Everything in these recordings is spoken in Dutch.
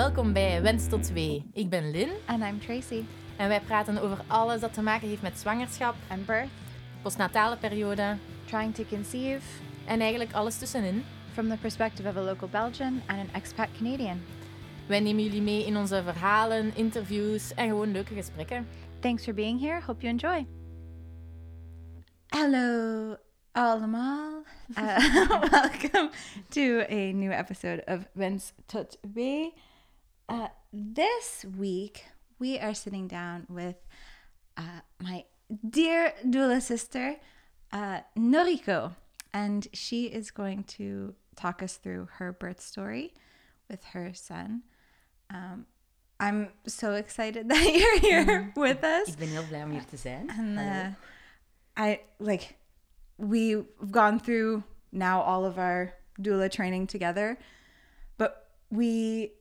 welkom bij Wens tot 2. Ik ben Lynn And I'm Tracy. en wij praten over alles dat te maken heeft met zwangerschap, And birth, postnatale periode trying to conceive en eigenlijk alles tussenin. from the perspective of a local Belgian and an expat Canadian. Wij nemen jullie mee in onze verhalen, interviews en gewoon leuke gesprekken. Thanks for being here. Hope you enjoy. Hello, allemaal. Uh, welcome to a new episode of Wens tot Wee. Uh, this week, we are sitting down with uh, my dear doula sister, uh, Noriko, and she is going to talk us through her birth story with her son. Um, I'm so excited that you're here with us. Ik ben heel blij om hier te zijn. And uh, I like we've gone through now all of our doula training together, but we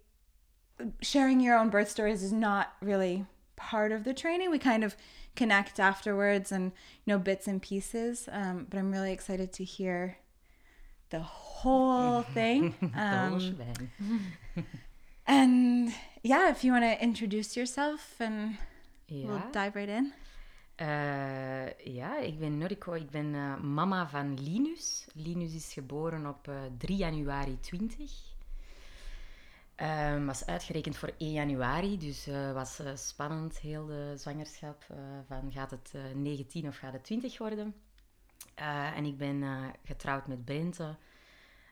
sharing your own birth stories is not really part of the training. We kind of connect afterwards and you know bits and pieces. Um, but I'm really excited to hear the whole thing. Um, and yeah, if you want to introduce yourself and we'll dive right in. Eh, ja, ik ben Noriko. Ik ben eh, mama van Linus. Linus is geboren op eh, 3 januari 20. Ehm, was uitgerekend voor 1 januari, dus eh was eh, spannend, heel de zwangerschap. eh, van gaat het eh, 19 of gaat het 20 worden? En ik ben getrouwd met Brente,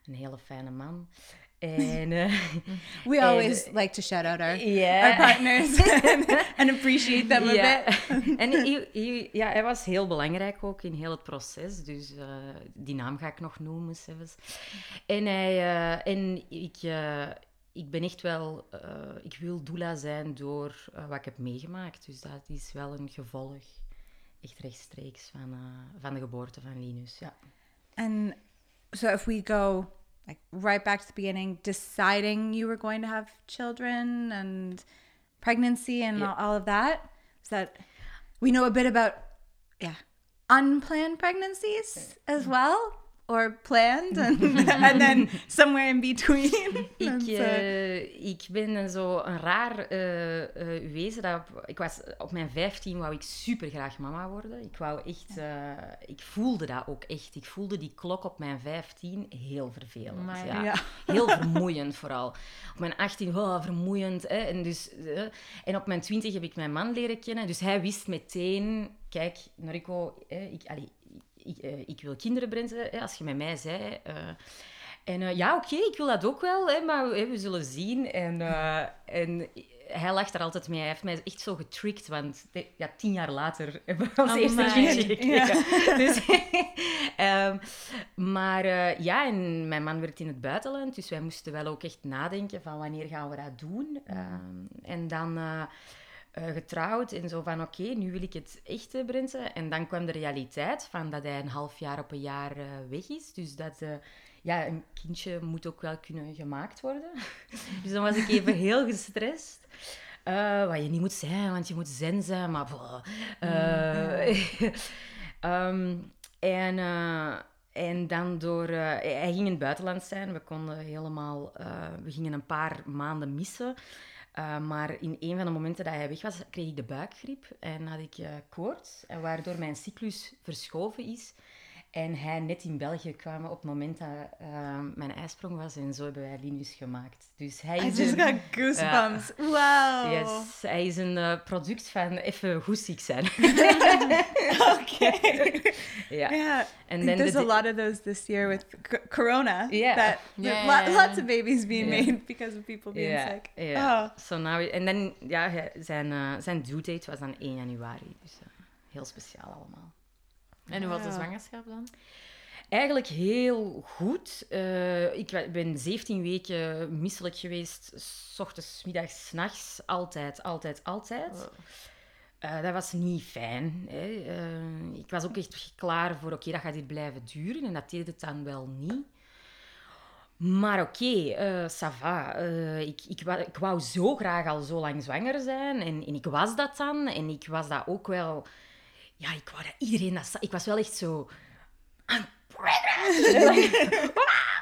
een hele fijne man. En We always like to shout out our, partners and, appreciate them a bit. en hij, hij- ja, hij was heel belangrijk ook in heel het proces. Dus die naam ga ik nog noemen zelfs. En, hij, en ik, ik ben echt wel... eh, ik wil doula zijn door eh, wat ik heb meegemaakt. Dus dat is wel een gevolg, echt rechtstreeks, van, eh, van de geboorte van Linus. Ja. And so if we go like right back to the beginning, deciding you were going to have children and pregnancy and Yeah. all, all of that, is that we know a bit about yeah unplanned pregnancies as well or planned and, and then somewhere in between. Ik, eh, ik ben zo een raar eh, eh, wezen. Dat op, ik was, op mijn 15 wou ik super graag mama worden. Ik wou echt... ik voelde dat ook echt. Ik voelde die klok op mijn 15 heel vervelend. Ja. Ja. Heel vermoeiend vooral. Op mijn 18, oh, vermoeiend. Hè. En, dus, en op mijn 20 heb ik mijn man leren kennen. Dus hij wist meteen... Kijk, Noriko, ik, allee, ik, eh, ik wil kinderen, Brente, hè, als je met mij zei... eh, en eh, ja, oké, ik wil dat ook wel, hè, maar we zullen zien. En, en hij lacht er altijd mee. Hij heeft mij echt zo getricked, want ja, tien jaar later hebben we ons Amai. eerste kindje Ja. gekregen. Dus, ehm, maar ja, en mijn man werkt in het buitenland, dus wij moesten wel ook echt nadenken van wanneer gaan we dat doen. Ehm, en dan... eh, getrouwd en zo van oké, nu wil ik het echte Brente. En dan kwam de realiteit van dat hij een half jaar op een jaar eh, weg is. Dus dat eh, ja, een kindje moet ook wel kunnen gemaakt worden. dus dan was ik even heel gestrest. Wat je niet moet zijn, want je moet zen zijn, maar... ehm, en, en dan door... hij ging in het buitenland zijn. We konden helemaal... we gingen een paar maanden missen. Uh, maar in een van de momenten dat hij weg was, kreeg ik de buikgriep en had ik uh, koorts, en waardoor mijn cyclus verschoven is. En hij net in België kwam op het moment dat uh, mijn ijsprong was. En zo hebben wij Linus gemaakt. Dus hij I is just een, got goosebumps. Wow. yes, hij is een uh, product van even goed ziek zijn. Okay. ja. Yeah. And then there's the a lot of those this year with Corona. Yeah. That Yeah, lo- yeah, lots yeah. of babies being Yeah. made because of people being Ja, sick. ja. Oh. So now, en dan, ja, zijn, uh, zijn due date was dan 1 januari. Dus uh, heel speciaal allemaal. En hoe was de zwangerschap dan? Eigenlijk heel goed. Uh, ik ben 17 weken misselijk geweest. S ochtends, middags, 's nachts. Altijd, altijd, altijd. Oh. Uh, dat was niet fijn. Hè. Uh, ik was ook echt klaar voor, oké, dat gaat hier blijven duren. En dat deed het dan wel niet. Maar oké, okay, uh, ça va. Ik, ik, wou, ik wou zo graag al zo lang zwanger zijn. En, en ik was dat dan. En ik was dat ook wel... Ja, ik wou dat iedereen dat... Ik was wel echt zo...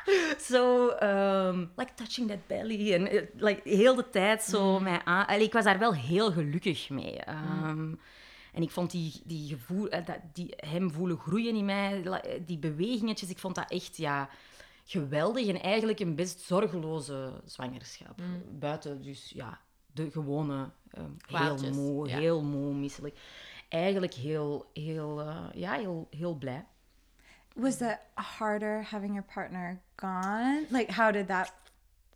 Zo, ehm, like touching that belly. En eh, like, heel de tijd zo mij aan... Allee, ik was daar wel heel gelukkig mee. Ehm, En ik vond die, die gevoel, eh, dat, die, hem voelen groeien in mij, eh, die bewegingetjes, ik vond dat echt ja, geweldig. En eigenlijk een best zorgeloze zwangerschap. Buiten dus ja, de gewone, ehm, heel moe, ja. heel moe, misselijk. Eigenlijk heel, heel, eh, ja, heel, heel blij. Was that harder having your partner gone? Like, how did that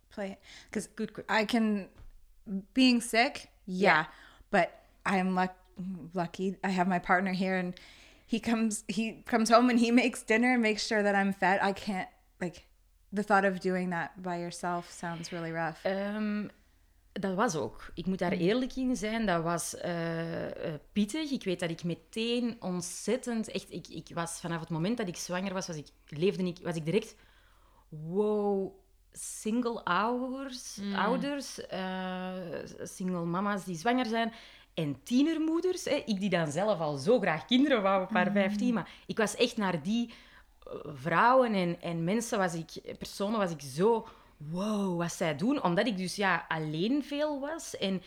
play? Because Good que- I can, being sick, yeah, but I'm luck, lucky. I have my partner here, and he comes. He comes home and he makes dinner and makes sure that I'm fed. I can't like the thought of doing that by yourself sounds really rough. Ehm, dat was ook. Ik moet daar eerlijk in zijn. Dat was eh, pittig. Ik weet dat ik meteen ontzettend... Echt, ik, ik was vanaf het moment dat ik zwanger was, was ik, leefde ik, was ik direct... Wow, single ouders, ouders eh, single mama's die zwanger zijn... En tienermoeders, hè, ik die dan zelf al zo graag kinderen wou op haar 15, maar ik was echt naar die vrouwen en, en mensen was ik, personen was ik zo, wow, wat zij doen. Omdat ik dus ja, alleen veel was. En,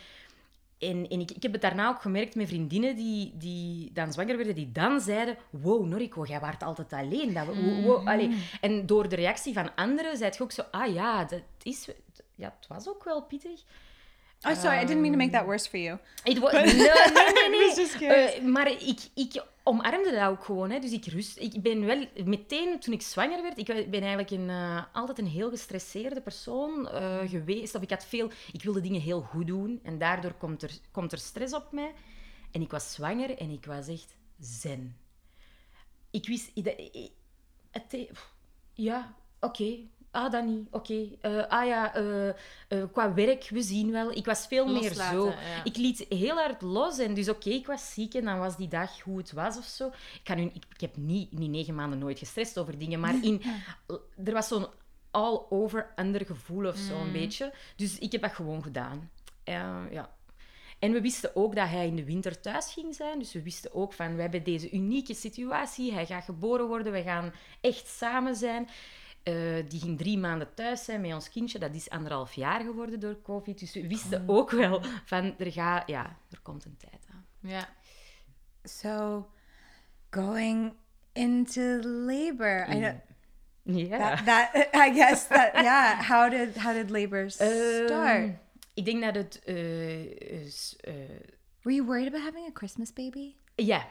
en, en ik, ik heb het daarna ook gemerkt met vriendinnen die, die dan zwanger werden, die dan zeiden, wow, Noriko, jij waart altijd alleen. Dat, we- wow, allee. En door de reactie van anderen zei je ook zo, ah ja, dat is... Ja, het was ook wel pittig. Oh, sorry, I didn't mean to make that worse for you. Het wa- nee, nee, nee. was. Eh, maar ik, ik omarmde dat ook gewoon. Hè. Dus ik rust. Ik ben wel meteen toen ik zwanger werd. Ik ben eigenlijk een, eh, altijd een heel gestresseerde persoon eh, geweest. Of ik had veel. Ik wilde dingen heel goed doen. En daardoor komt er, komt er stress op mij. En ik was zwanger en ik was echt zen. Ik wist. ik- het, ja, oké. Ah, dat niet. Oké. Eh, ah ja, eh, eh, qua werk, we zien wel. Ik was veel meer zo. ja. Ik liet heel hard los. En dus oké, ik was ziek en dan was die dag hoe het was of zo. Ik, kan nu, ik, ik heb niet in die negen maanden nooit gestrest over dingen. Maar in, er was zo'n all-over-under gevoel of zo, een beetje. Dus ik heb dat gewoon gedaan. Ja. En we wisten ook dat hij in de winter thuis ging zijn. Dus we wisten ook van, we hebben deze unieke situatie. Hij gaat geboren worden, we gaan echt samen zijn. Eh, die ging drie maanden thuis zijn met ons kindje. Dat is anderhalf jaar geworden door COVID. Dus we wisten ook wel van, er, gaat, ja, er komt een tijd aan. Ja. So, going into labor, I know Ja. that, that I guess that yeah. How did how did labor start? Ehm, ik denk dat het... eh, is, eh, Were you worried about having a Christmas baby? ja.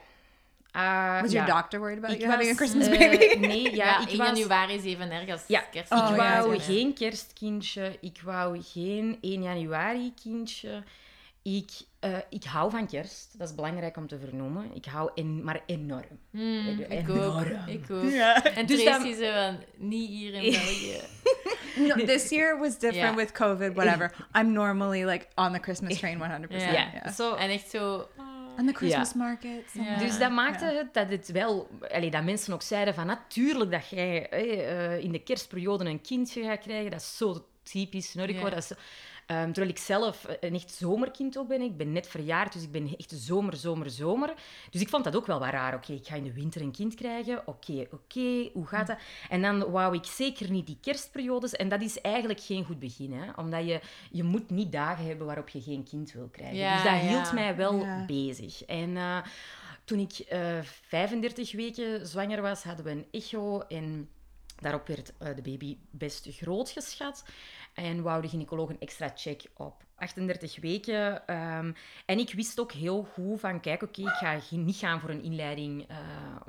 Ah, Was ja. your doctor worried about Ik you having a was, Christmas eh, baby? nee, ja, Ja, ik in was... januari is even erg als Ja, kerst. Oh, ik ja, wou ja. geen kerstkindje. Ik wou geen 1 januari kindje. Ik, eh, ik hou van kerst. Dat is belangrijk om te vernoemen. Ik hou en, maar enorm. Hmm, ik Enorm. ook. Ik ook. En Dus Tracy dan- van, niet hier in België. No, this year was different Yeah. with COVID, whatever. I'm normally like on the Christmas train 100%. Ja. Yeah. En echt zo... On the Christmas market. Ja. Dus dat maakte het dat het wel... Allee, dat mensen ook zeiden van... Natuurlijk dat jij eh, eh, in de kerstperiode een kindje gaat krijgen. Dat is zo typisch Noriko. Dat is, ehm, terwijl ik zelf een echt zomerkind ook ben. Ik ben net verjaard, dus ik ben echt zomer, zomer, zomer. Dus ik vond dat ook wel wat raar. Oké, ik ga in de winter een kind krijgen. Oké, oké, hoe gaat dat? En dan wou ik zeker niet die kerstperiodes. En dat is eigenlijk geen goed begin. Hè? Omdat je, je moet niet dagen hebben waarop je geen kind wil krijgen. Ja, dus dat ja. hield mij wel Ja. bezig. En eh, toen ik eh 35 weken zwanger was, hadden we een echo. En daarop werd eh, de baby best groot geschat. En wou de gynaecoloog een extra check op 38 weken. Ehm, en ik wist ook heel goed van, kijk, oké, ik ga niet gaan voor een inleiding eh,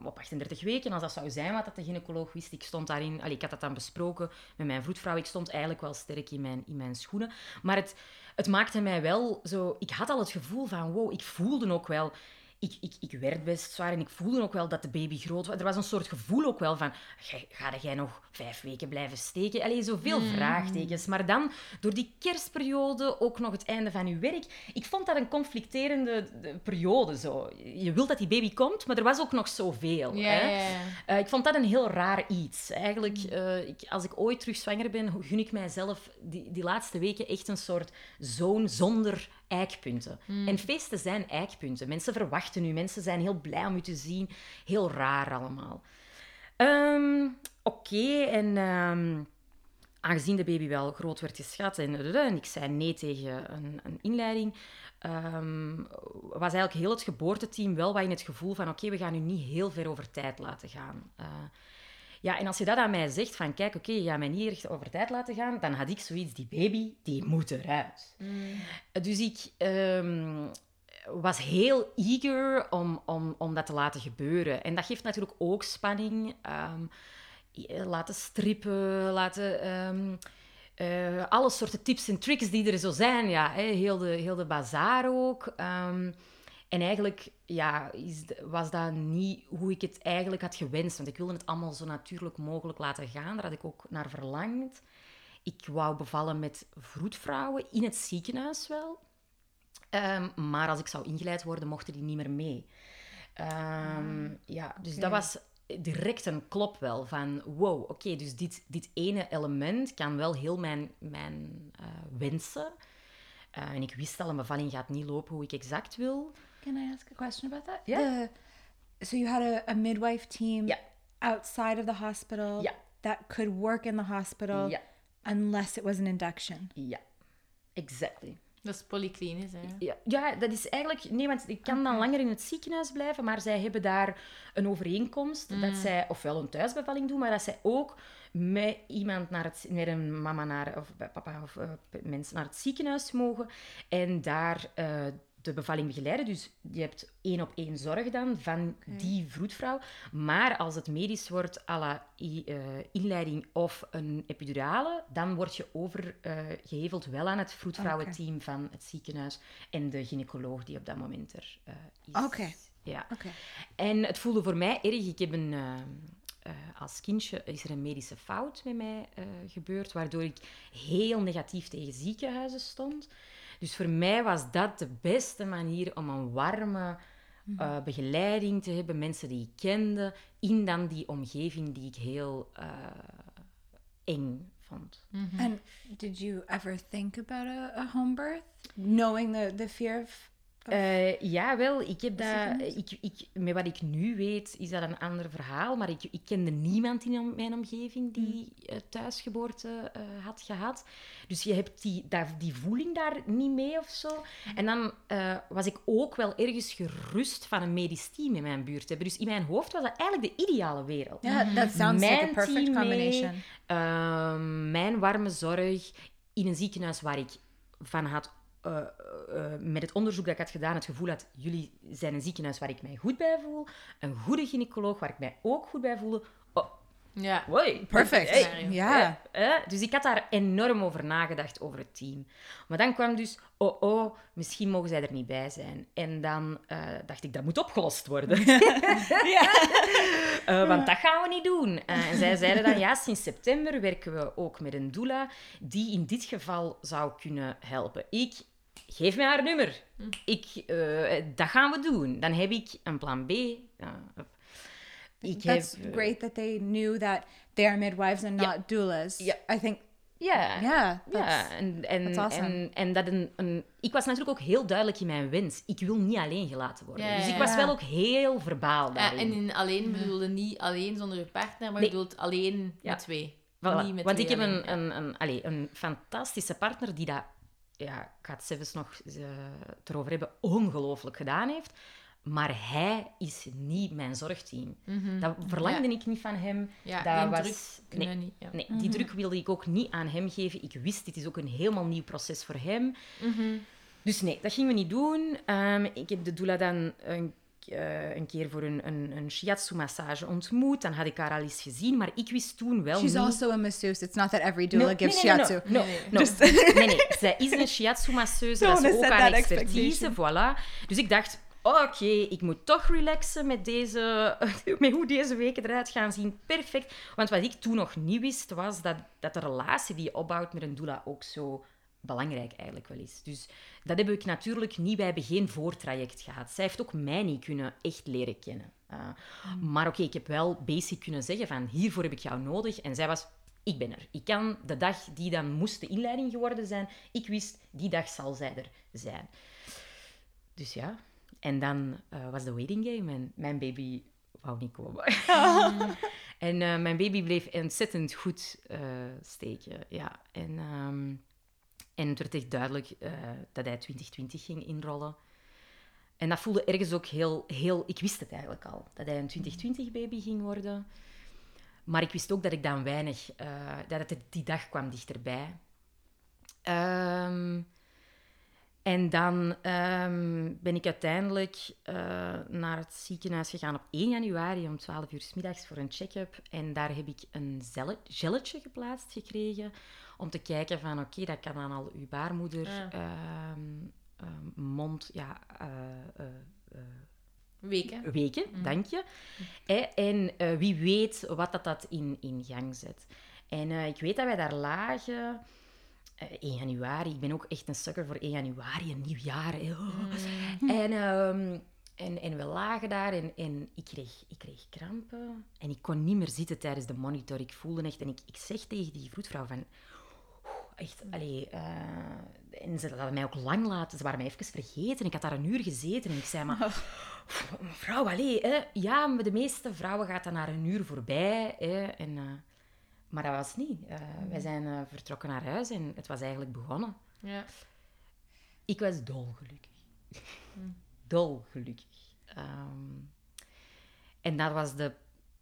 op 38 weken. Als dat zou zijn wat dat de gynaecoloog wist, ik stond daarin... Allee, ik had dat dan besproken met mijn vroedvrouw. Ik stond eigenlijk wel sterk in mijn, in mijn schoenen. Maar het, het maakte mij wel zo... Ik had al het gevoel van, wow, ik voelde ook wel... Ik, ik, ik werd best zwaar en ik voelde ook wel dat de baby groot was. Er was een soort gevoel ook wel van, "Gij- ga jij nog vijf weken blijven steken? Allee, zoveel vraagtekens. Maar dan, door die kerstperiode, ook nog het einde van uw werk. Ik vond dat een conflicterende de, periode. Zo. Je wilt dat die baby komt, maar er was ook nog zoveel. Ja, hè? Eh, ik vond dat een heel raar iets. Eigenlijk, eh, ik, als ik ooit terug zwanger ben, gun ik mijzelf die, die laatste weken echt een soort zoon zonder eikpunten. En feesten zijn eikpunten. Mensen verwachten u, mensen zijn heel blij om u te zien. Heel raar allemaal. Ehm, Oké, en ehm, aangezien de baby wel groot werd geschat en, en ik zei nee tegen een, een inleiding, ehm, was eigenlijk heel het geboorteteam wel wat in het gevoel van oké, we gaan u niet heel ver over tijd laten gaan. Uh, ja, en als je dat aan mij zegt, van kijk, oké, je gaat mij niet echt over tijd laten gaan, dan had ik zoiets, die baby, die moet eruit. Mm. Dus ik um, was heel eager om, om, om dat te laten gebeuren. En dat geeft natuurlijk ook spanning. Um, laten strippen, laten... Um, uh, alle soorten tips en tricks die er zo zijn. Ja, hè, heel, de, heel de bazaar ook. Um, en eigenlijk ja, is, was dat niet hoe ik het eigenlijk had gewenst. Want ik wilde het allemaal zo natuurlijk mogelijk laten gaan. Daar had ik ook naar verlangd. Ik wou bevallen met vroedvrouwen in het ziekenhuis wel. Um, maar als ik zou ingeleid worden, mochten die niet meer mee. Um, ja, dus dat was direct een klop wel van wow, oké, dus dit, dit ene element kan wel heel mijn, mijn uh, wensen. Uh, en ik wist al, een bevalling gaat niet lopen hoe ik exact wil. Can I ask a question about that? Yeah. The, so you had a, a midwife team yeah. outside of the hospital yeah. that could work in the hospital yeah. unless it was an induction. Ja, exactly. Dat is polyklinisch, hè? Ja, ja, dat is eigenlijk... Nee, want ik kan dan langer in het ziekenhuis blijven, maar zij hebben daar een overeenkomst dat mm. zij ofwel een thuisbevalling doen, maar dat zij ook met iemand naar het... Met een mama naar, of papa of uh, mensen naar het ziekenhuis mogen en daar... Uh, de bevalling begeleiden. Dus je hebt één op één zorg dan van die vroedvrouw. Maar als het medisch wordt à la uh, inleiding of een epidurale, dan word je overgeheveld wel aan het vroedvrouwenteam okay. van het ziekenhuis en de gynaecoloog die op dat moment er uh, is. Oké. Ja. Okay. En het voelde voor mij erg. Ik heb een... Uh, uh, als kindje is er een medische fout met mij uh, gebeurd, waardoor ik heel negatief tegen ziekenhuizen stond. Dus voor mij was dat de beste manier om een warme uh, begeleiding te hebben, mensen die ik kende, in dan die omgeving die ik heel uh, eng vond. Mm -hmm. And did you ever think about a, a home birth? Knowing the, the fear of uh, ja, wel. Ik heb dat, ik, ik, met wat ik nu weet, is dat een ander verhaal. Maar ik, ik kende niemand in mijn omgeving die uh, thuisgeboorte uh, had gehad. Dus je hebt die, daar, die voeling daar niet mee of zo. Mm. En dan was ik ook wel ergens gerust van een medisch team in mijn buurt hebben. Dus in mijn hoofd was dat eigenlijk de ideale wereld. Ja, yeah, that sounds mijn like a perfect combination. Mee, mijn warme zorg in een ziekenhuis waar ik van had uh, uh, met het onderzoek dat ik had gedaan het gevoel had, jullie zijn een ziekenhuis waar ik mij goed bij voel, een goede gynaecoloog waar ik mij ook goed bij voelde. Oh, ja, Woi, perfect. Hey, ja. Eh, eh, dus ik had daar enorm over nagedacht, over het team. Maar dan kwam dus, oh oh, misschien mogen zij er niet bij zijn. En dan uh, dacht ik, dat moet opgelost worden. ja. want dat gaan we niet doen. en zij zeiden dan, ja, sinds september werken we ook met een doula die in dit geval zou kunnen helpen. Ik geef mij haar nummer. Ik, uh, dat gaan we doen. Dan heb ik een plan B. Uh, ik That's heb, great that they knew that they are midwives and not yeah. doulas. Yeah. I think... Ja, yeah, ja. En, en, awesome. en, en dat een, een, ik was natuurlijk ook heel duidelijk in mijn wens. Ik wil niet alleen gelaten worden. Ja, dus ik was wel ook heel verbaal daarin. en in alleen bedoelde niet alleen zonder je partner, maar nee. je bedoelt alleen met twee. Voilà. Niet met Want twee ik heb alleen. een, een, een, allez, een fantastische partner die dat ja, ik ga het zelfs nog uh, erover hebben, ongelooflijk gedaan heeft. Maar hij is niet mijn zorgteam. Mm -hmm. Dat verlangde ja. ik niet van hem. Ja, dat die was... druk nee, niet. Ja. nee die mm -hmm. druk wilde ik ook niet aan hem geven. Ik wist, dit is ook een helemaal nieuw proces voor hem. Mm -hmm. Dus nee, dat gingen we niet doen. Um, ik heb de doula dan een uh, een keer voor een, een, een shiatsu-massage ontmoet. Dan had ik haar al eens gezien, maar ik wist toen wel She's niet... also a masseuse. It's not that every doula no, gives nee, nee, shiatsu. No, no, no. Just... nee, nee. Zij is een shiatsu-masseuse. dat is ook haar expertise. Voilà. Dus ik dacht... Oké, okay, ik moet toch relaxen met, deze, met hoe deze weken eruit gaan zien. Perfect. Want wat ik toen nog niet wist, was dat, dat de relatie die je opbouwt met een doula ook zo belangrijk eigenlijk wel is. Dus dat heb ik natuurlijk niet. Wij hebben geen voortraject gehad. Zij heeft ook mij niet kunnen echt leren kennen. Uh, mm. Maar oké, okay, ik heb wel basic kunnen zeggen van hiervoor heb ik jou nodig. En zij was, ik ben er. Ik kan de dag die dan moest de inleiding geworden zijn, ik wist, die dag zal zij er zijn. Dus ja. En dan uh, was de waiting game en mijn baby wou niet komen. Oh. En eh, mijn baby bleef ontzettend goed eh, steken. Ja. En, ehm, en het werd echt duidelijk eh, dat hij 2020 ging inrollen. En dat voelde ergens ook heel, heel... Ik wist het eigenlijk al, dat hij een 2020-baby ging worden. Maar ik wist ook dat ik dan weinig... eh, dat het die dag kwam dichterbij. Ehm, en dan ehm, ben ik uiteindelijk eh, naar het ziekenhuis gegaan op 1 januari om 12 uur 's middags voor een check-up. En daar heb ik een gelletje geplaatst gekregen om te kijken van oké, dat kan dan al uw baarmoeder, Ja. ehm, ehm, mond, ja, eh, eh, eh, Weken. weken, dank je. En eh, wie weet wat dat, dat in, in gang zet. En ik weet dat wij daar lagen... eh, 1 januari, ik ben ook echt een sukker voor 1 januari, een nieuw jaar. hè. Oh. En, ehm, en, en we lagen daar en, en ik, kreeg, ik kreeg krampen. En ik kon niet meer zitten tijdens de monitor. Ik voelde echt... En ik, ik zeg tegen die vroedvrouw van... Echt, allee... eh, en ze hadden mij ook lang laten... Ze waren mij even vergeten. Ik had daar een uur gezeten en ik zei maar... Mevrouw, allee, hè. Ja, maar de meeste vrouwen gaat dan naar een uur voorbij. Hè. En, eh, maar dat was niet. Eh, Wij zijn vertrokken naar huis en het was eigenlijk begonnen. Ja. Ik was dolgelukkig. Dolgelukkig. Ehm, en dat was de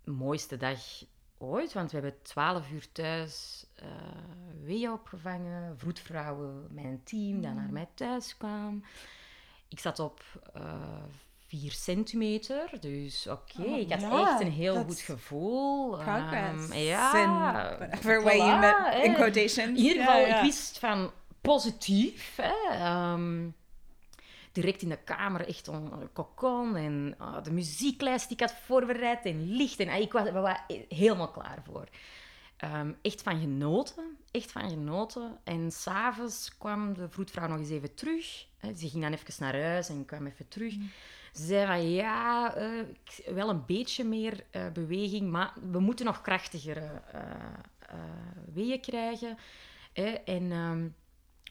mooiste dag ooit, want we hebben twaalf uur thuis weeën opgevangen, vroedvrouwen, mijn team, dat naar mij thuis kwam. Ik zat op eh 4 centimeter, dus oké, Oh, ik had ja, echt een heel goed gevoel. Progress. Ehm, ja, way you met in quotations. In ieder geval, ja. ik wist van positief. Hè, ehm, direct in de kamer, echt een cocon. En ah, de muzieklijst die ik had voorbereid en licht. En ah, ik was, helemaal klaar voor. Ehm, echt van genoten. Echt van genoten. En s'avonds kwam de vroedvrouw nog eens even terug. Hè, Ze ging dan even naar huis en kwam even terug. Ze zei van ja, eh, wel een beetje meer eh, beweging, maar we moeten nog krachtigere eh eh, weeën krijgen. En, ehm,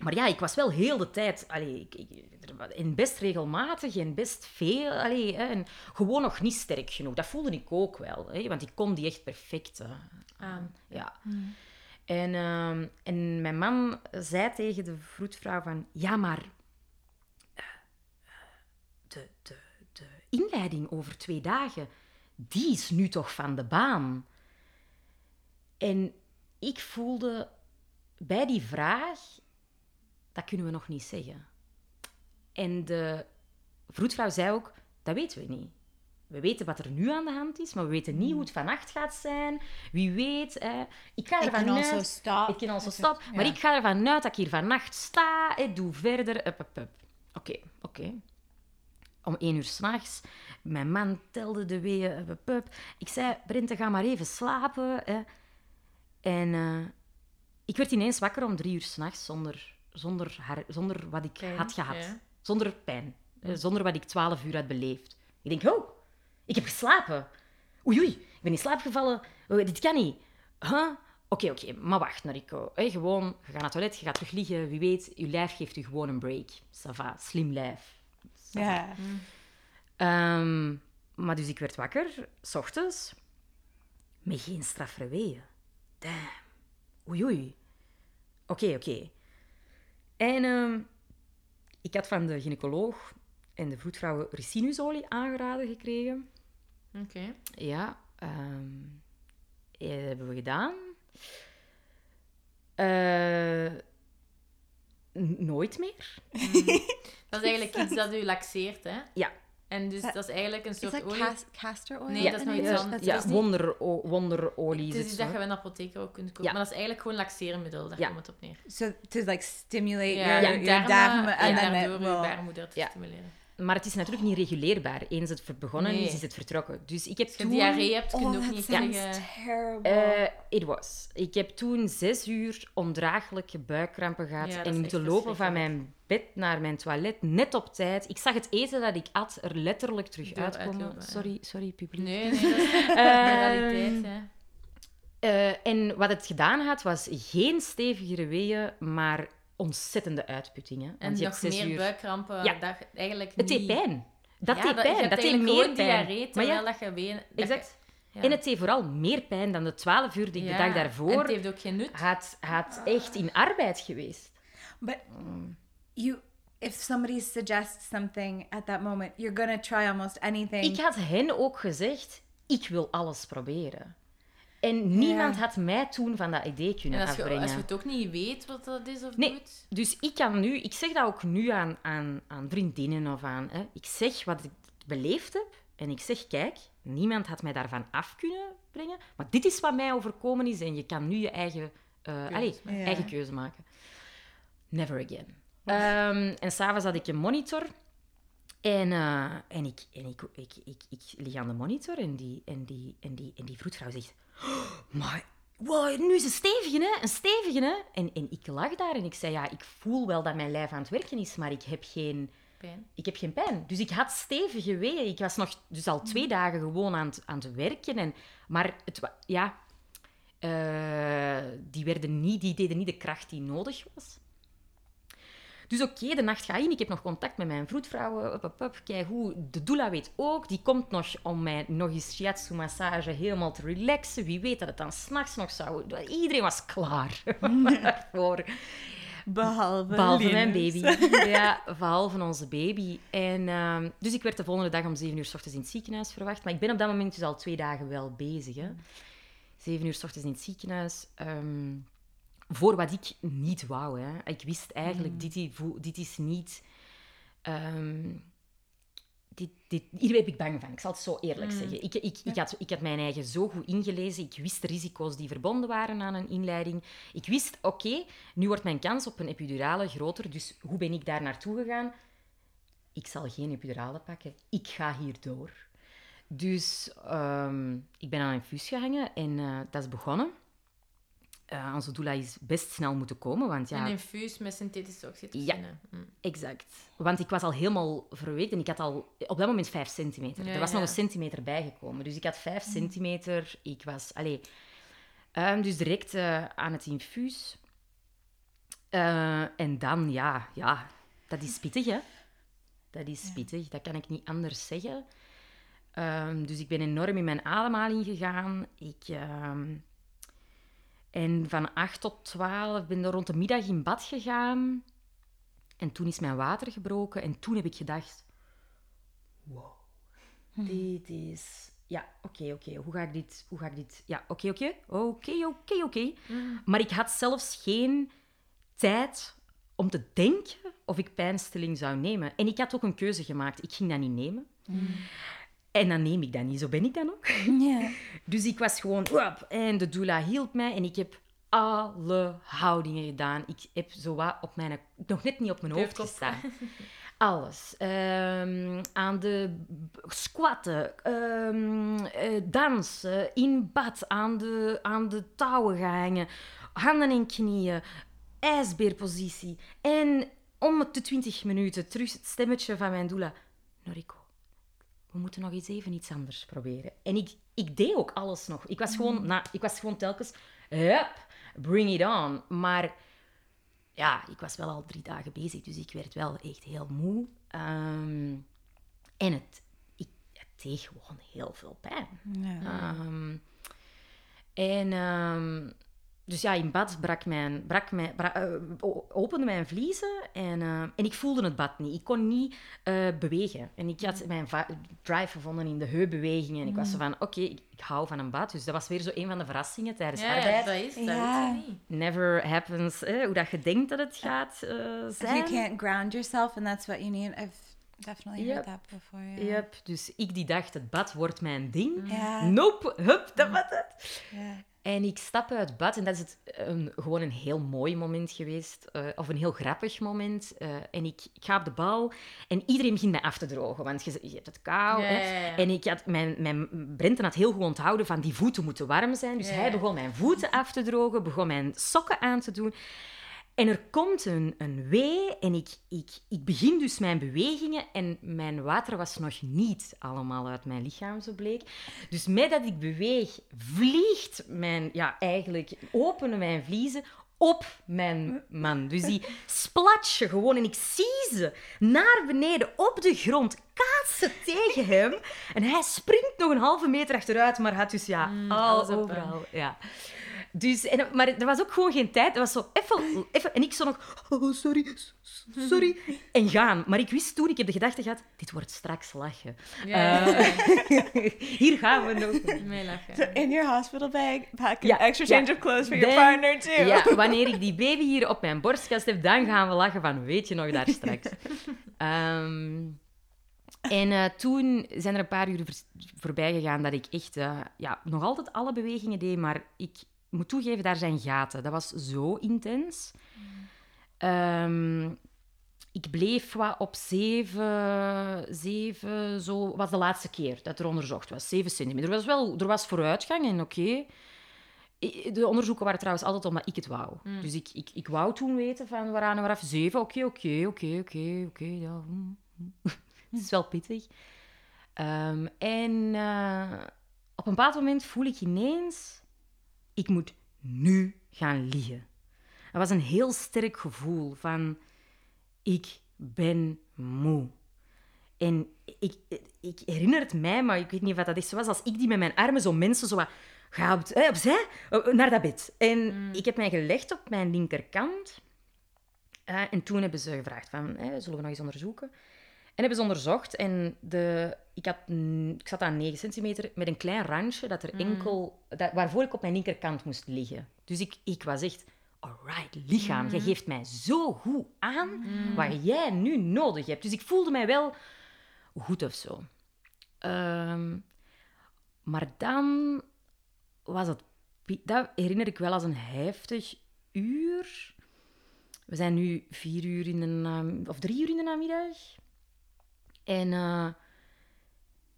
maar ja, ik was wel heel de tijd, allee, ik, ik- en best regelmatig en best veel. Allee, hè, en gewoon nog niet sterk genoeg. Dat voelde ik ook wel, hè, want ik kon die echt perfect eh, Aan. ja. En, ehm, en mijn man zei tegen de vroedvrouw van... Ja, maar... eh, de, de, de inleiding over twee dagen, die is nu toch van de baan. En ik voelde bij die vraag... Dat kunnen we nog niet zeggen. En de vroedvrouw zei ook... Dat weten we niet. We weten wat er nu aan de hand is, maar we weten niet hoe het vannacht gaat zijn. Wie weet, hè. Ik ga ervan also uit... stop. Het kan also stop. Maar ja. ik ga ervan uit dat ik hier vannacht sta. Hè, doe verder. Oké, oké. Om één uur s'nachts. Mijn man telde de weeën. Up, up, up. Ik zei, Brente, ga maar even slapen. En eh, ik werd ineens wakker om drie uur s'nachts zonder, zonder, haar, zonder wat ik Pijn, had gehad. ja. Zonder pijn. Eh, Zonder wat ik twaalf uur had beleefd. Ik denk, oh, ik heb geslapen. Oei, oei, ik ben in slaap gevallen. Oh, dit kan niet. Huh? Oké, oké, maar wacht, Nariko. Hey, gewoon, je gaat naar het toilet, je gaat terug liggen. Wie weet, je lijf geeft je gewoon een break. Ça va, slim lijf. Ja. Ehm, maar dus ik werd wakker, s ochtends, met geen straffere weeën. Damn. Oei, oei. Oké, oké. En ehm, ik had van de gynaecoloog en de vroedvrouw ricinusolie aangeraden gekregen. Oké. Ja, ehm, eh, dat hebben we gedaan. Eh, nooit meer. Dat is eigenlijk iets dat u laxeert, hè? Ja. En dus Dat- dat is eigenlijk een Is soort dat olie. cas- castor oil? Nee, dat is nog iets anders. ja, Dat is niet- wonder, wonderolie Het is iets dat je bij een apotheker ook kunt kopen. Ja. Maar dat is eigenlijk gewoon laxerenmiddel, daar Ja. komt het op neer. So to like stimulate Ja, your, je your darmen en and then daardoor je baarmoeder te stimuleren. Maar het is natuurlijk niet reguleerbaar. Eens het begonnen Nee. is, is het vertrokken. Dus ik heb Als je toen... diarree hebt, kun je Oh, ook that niet zeggen... terrible. Eh, it was. Ik heb toen zes uur ondraaglijke buikkrampen gehad. Ja, en moeten lopen van mijn bed naar mijn toilet, net op tijd. Ik zag het eten dat ik at er letterlijk terug Door uitkomen. uitlopen, ja. Sorry, sorry, publiek. Nee, nee, dat is de Ehm, realiteit, hè. Eh, en wat het gedaan had, was geen stevigere weeën, maar ontzettende uitputtingen. En Want je nog hebt zes meer uur... buikkrampen, Ja. dat eigenlijk Het deed niet... pijn. Dat Ja, deed je pijn. Dat deed meer pijn. diarree, maar ja, dat je ween... dat je- exact. Ja. En het deed vooral meer pijn dan de 12 uur die ik Ja, de dag En daarvoor het heeft ook geen nut. had, had echt in arbeid geweest. But you, if somebody suggests something at that moment, you're gonna try almost anything. Ik had hen ook gezegd, ik wil alles proberen. En niemand Ja. had mij toen van dat idee kunnen En als je, afbrengen. als je het ook niet weet wat dat is of Nee. doet. Dus ik kan nu, ik zeg dat ook nu aan, aan, aan vriendinnen of aan. Hè. Ik zeg wat ik beleefd heb en ik zeg: kijk, niemand had mij daarvan af kunnen brengen, maar dit is wat mij overkomen is en je kan nu je eigen, eh, allee. Ja. eigen keuze maken. Never again. Ehm, en s'avonds had ik een monitor. En, eh, en, ik, en ik, ik, ik, ik lig aan de monitor en die, en die, en die, en die vroedvrouw zegt... "Oh, maar wow, nu is een stevige, hè? Een stevige, hè? En, en ik lag daar en ik zei, ja, ik voel wel dat mijn lijf aan het werken is, maar ik heb geen, Pijn. ik heb geen pijn. Dus ik had stevige weeën. Ik was nog dus al twee dagen gewoon aan het, aan het werken. En, maar het, ja, eh, die, werden niet, die deden niet de kracht die nodig was. Dus oké, de nacht gaat in. Ik heb nog contact met mijn vroedvrouw. Up, up, up. Kijk hoe de doula weet ook. Die komt nog om mij nog eens shiatsu massage helemaal te relaxen. Wie weet dat het dan s'nachts nog zou... Iedereen was klaar daarvoor. behalve, Behalve mijn baby. Ja, behalve onze baby. En, ehm, dus ik werd de volgende dag om zeven uur s ochtends in het ziekenhuis verwacht. Maar ik ben op dat moment dus al twee dagen wel bezig. Hè. Zeven uur s ochtends in het ziekenhuis. ehm, voor wat ik niet wou. Hè. Ik wist eigenlijk, dit, i- vo- dit is niet... ehm, dit, dit, hier ben ik bang van, ik zal het zo eerlijk zeggen. Ik, ik, ik, had, ik had mijn eigen zo goed ingelezen. Ik wist de risico's die verbonden waren aan een inleiding. Ik wist, oké, nu wordt mijn kans op een epidurale groter. Dus hoe ben ik daar naartoe gegaan? Ik zal geen epidurale pakken. Ik ga hierdoor. Dus ehm, ik ben aan een infuus gehangen en eh, dat is begonnen. Eh, onze doula is best snel moeten komen, want ja... Een infuus met synthetische oxytocine. Mm. Exact. Want ik was al helemaal verweekt en ik had al op dat moment 5 centimeter. Ja, er was ja. nog een centimeter bijgekomen. Dus ik had 5 centimeter. Ik was... Allee, ehm, dus direct eh, aan het infuus. Eh, en dan, ja, ja, dat is pittig, hè. Dat is pittig, dat kan ik niet anders zeggen. Ehm, dus ik ben enorm in mijn ademhaling gegaan. Ik... ehm, en van 8 tot 12 ben ik rond de middag in bad gegaan. En toen is mijn water gebroken. En toen heb ik gedacht... Wow. Dit is... Ja, oké, oké. Hoe ga ik dit... Hoe ga ik dit... Ja, oké, oké. Oké, oké, oké. Maar ik had zelfs geen tijd om te denken of ik pijnstilling zou nemen. En ik had ook een keuze gemaakt. Ik ging dat niet nemen. En dan neem ik dat niet. Zo ben ik dan ook. Ja. Dus ik was gewoon... Wap, en de doula hielp mij. En ik heb alle houdingen gedaan. Ik heb zo wat op mijn... Nog net niet op mijn hoofd gestaan. Alles. Ehm, aan de squatten, ehm, eh, dansen, in bad, aan de, aan de touwen gehangen, handen en knieën, ijsbeerpositie. En om de 20 minuten terug het stemmetje van mijn doula. Noriko, we moeten nog eens even iets anders proberen. En ik, ik deed ook alles nog. Ik was gewoon, na, ik was gewoon telkens, hup, bring it on. Maar ja, ik was wel al drie dagen bezig, dus ik werd wel echt heel moe. Ehm, en het, ik, het deed gewoon heel veel pijn. Ehm, en ehm, dus ja, in bad brak mijn, brak mijn, eh, opende mijn vliezen en, eh, en ik voelde het bad niet. Ik kon niet eh, bewegen. En ik had mijn drive gevonden in de heupbewegingen. En ik was zo van, oké, ik, ik hou van een bad. Dus dat was weer zo een van de verrassingen tijdens Ja, arbeid. dat is dat. Ja. Never happens, eh, hoe dat je denkt dat het gaat zijn. you can't ground yourself, and that's what you need. I've definitely heard Yep. that before. Yeah. Yep, dus ik die dacht, het bad wordt mijn ding. Ja. Nope, hup, dat was het. Ja. En ik stap uit bad en dat is het, een, gewoon een heel mooi moment geweest. eh, of een heel grappig moment. eh, en ik, ik ga op de bal en iedereen begint mij af te drogen. Want je, je hebt het kou. Ja, hè. ja, ja. En ik had, mijn, mijn Brenton had heel goed onthouden van die voeten moeten warm zijn. Dus hij begon mijn voeten af te drogen, begon mijn sokken aan te doen. En er komt een, een wee en ik, ik, ik begin dus mijn bewegingen en mijn water was nog niet allemaal uit mijn lichaam, zo bleek. Dus met dat ik beweeg, vliegt mijn, ja, eigenlijk openen mijn vliezen op mijn man. Dus die splatje gewoon en ik zie ze naar beneden op de grond, ze tegen hem. En hij springt nog een halve meter achteruit, maar had dus ja, Mm, al overal. Ja. Dus, en, maar er was ook gewoon geen tijd. Er was zo even, even... En ik zo nog... Oh, sorry, sorry. En gaan. Maar ik wist toen, ik heb de gedachte gehad... Dit wordt straks lachen. Ja, Eh, hier gaan we nog. ja. meelachen. In your hospital bag, pack an Ja, extra change ja. of clothes for your partner too. Ja, wanneer ik die baby hier op mijn borstkast heb, dan gaan we lachen van, weet je nog, daar straks. Ehm, en eh, toen zijn er een paar uur voorbij gegaan dat ik echt eh, ja, nog altijd alle bewegingen deed, maar ik moet toegeven, daar zijn gaten. Dat was zo intens. Ehm, ik bleef wat op zeven, zeven, zo was de laatste keer dat er onderzocht was. Zeven centimeter. Er was wel er was vooruitgang en oké. De onderzoeken waren trouwens altijd omdat ik het wou. Dus ik, ik, ik wou toen weten van waaraan en waaraf. Zeven, oké, oké, oké, oké, oké. ja, hm. Het is wel pittig. Ehm, en eh, op een bepaald moment voel ik ineens... Ik moet nu gaan liggen. Dat was een heel sterk gevoel van... Ik ben moe. En ik, ik herinner het mij, maar ik weet niet of dat echt zo was, als ik die met mijn armen zo mensen zo wat... Ga op, opzij, eh, naar dat bed. En ik heb mij gelegd op mijn linkerkant. Eh, en toen hebben ze gevraagd van, zullen we nog eens onderzoeken? En hebben ze onderzocht en de, ik, had, mm, ik zat aan 9 centimeter met een klein randje dat er enkel, dat, waarvoor ik op mijn linkerkant moest liggen. Dus ik, ik was echt, alright, lichaam, jij geeft mij zo goed aan wat jij nu nodig hebt. Dus ik voelde mij wel goed of zo. Ehm, maar dan was het, dat herinner ik wel als een heftig uur. We zijn nu vier uur in de of drie uur in de namiddag. En, eh,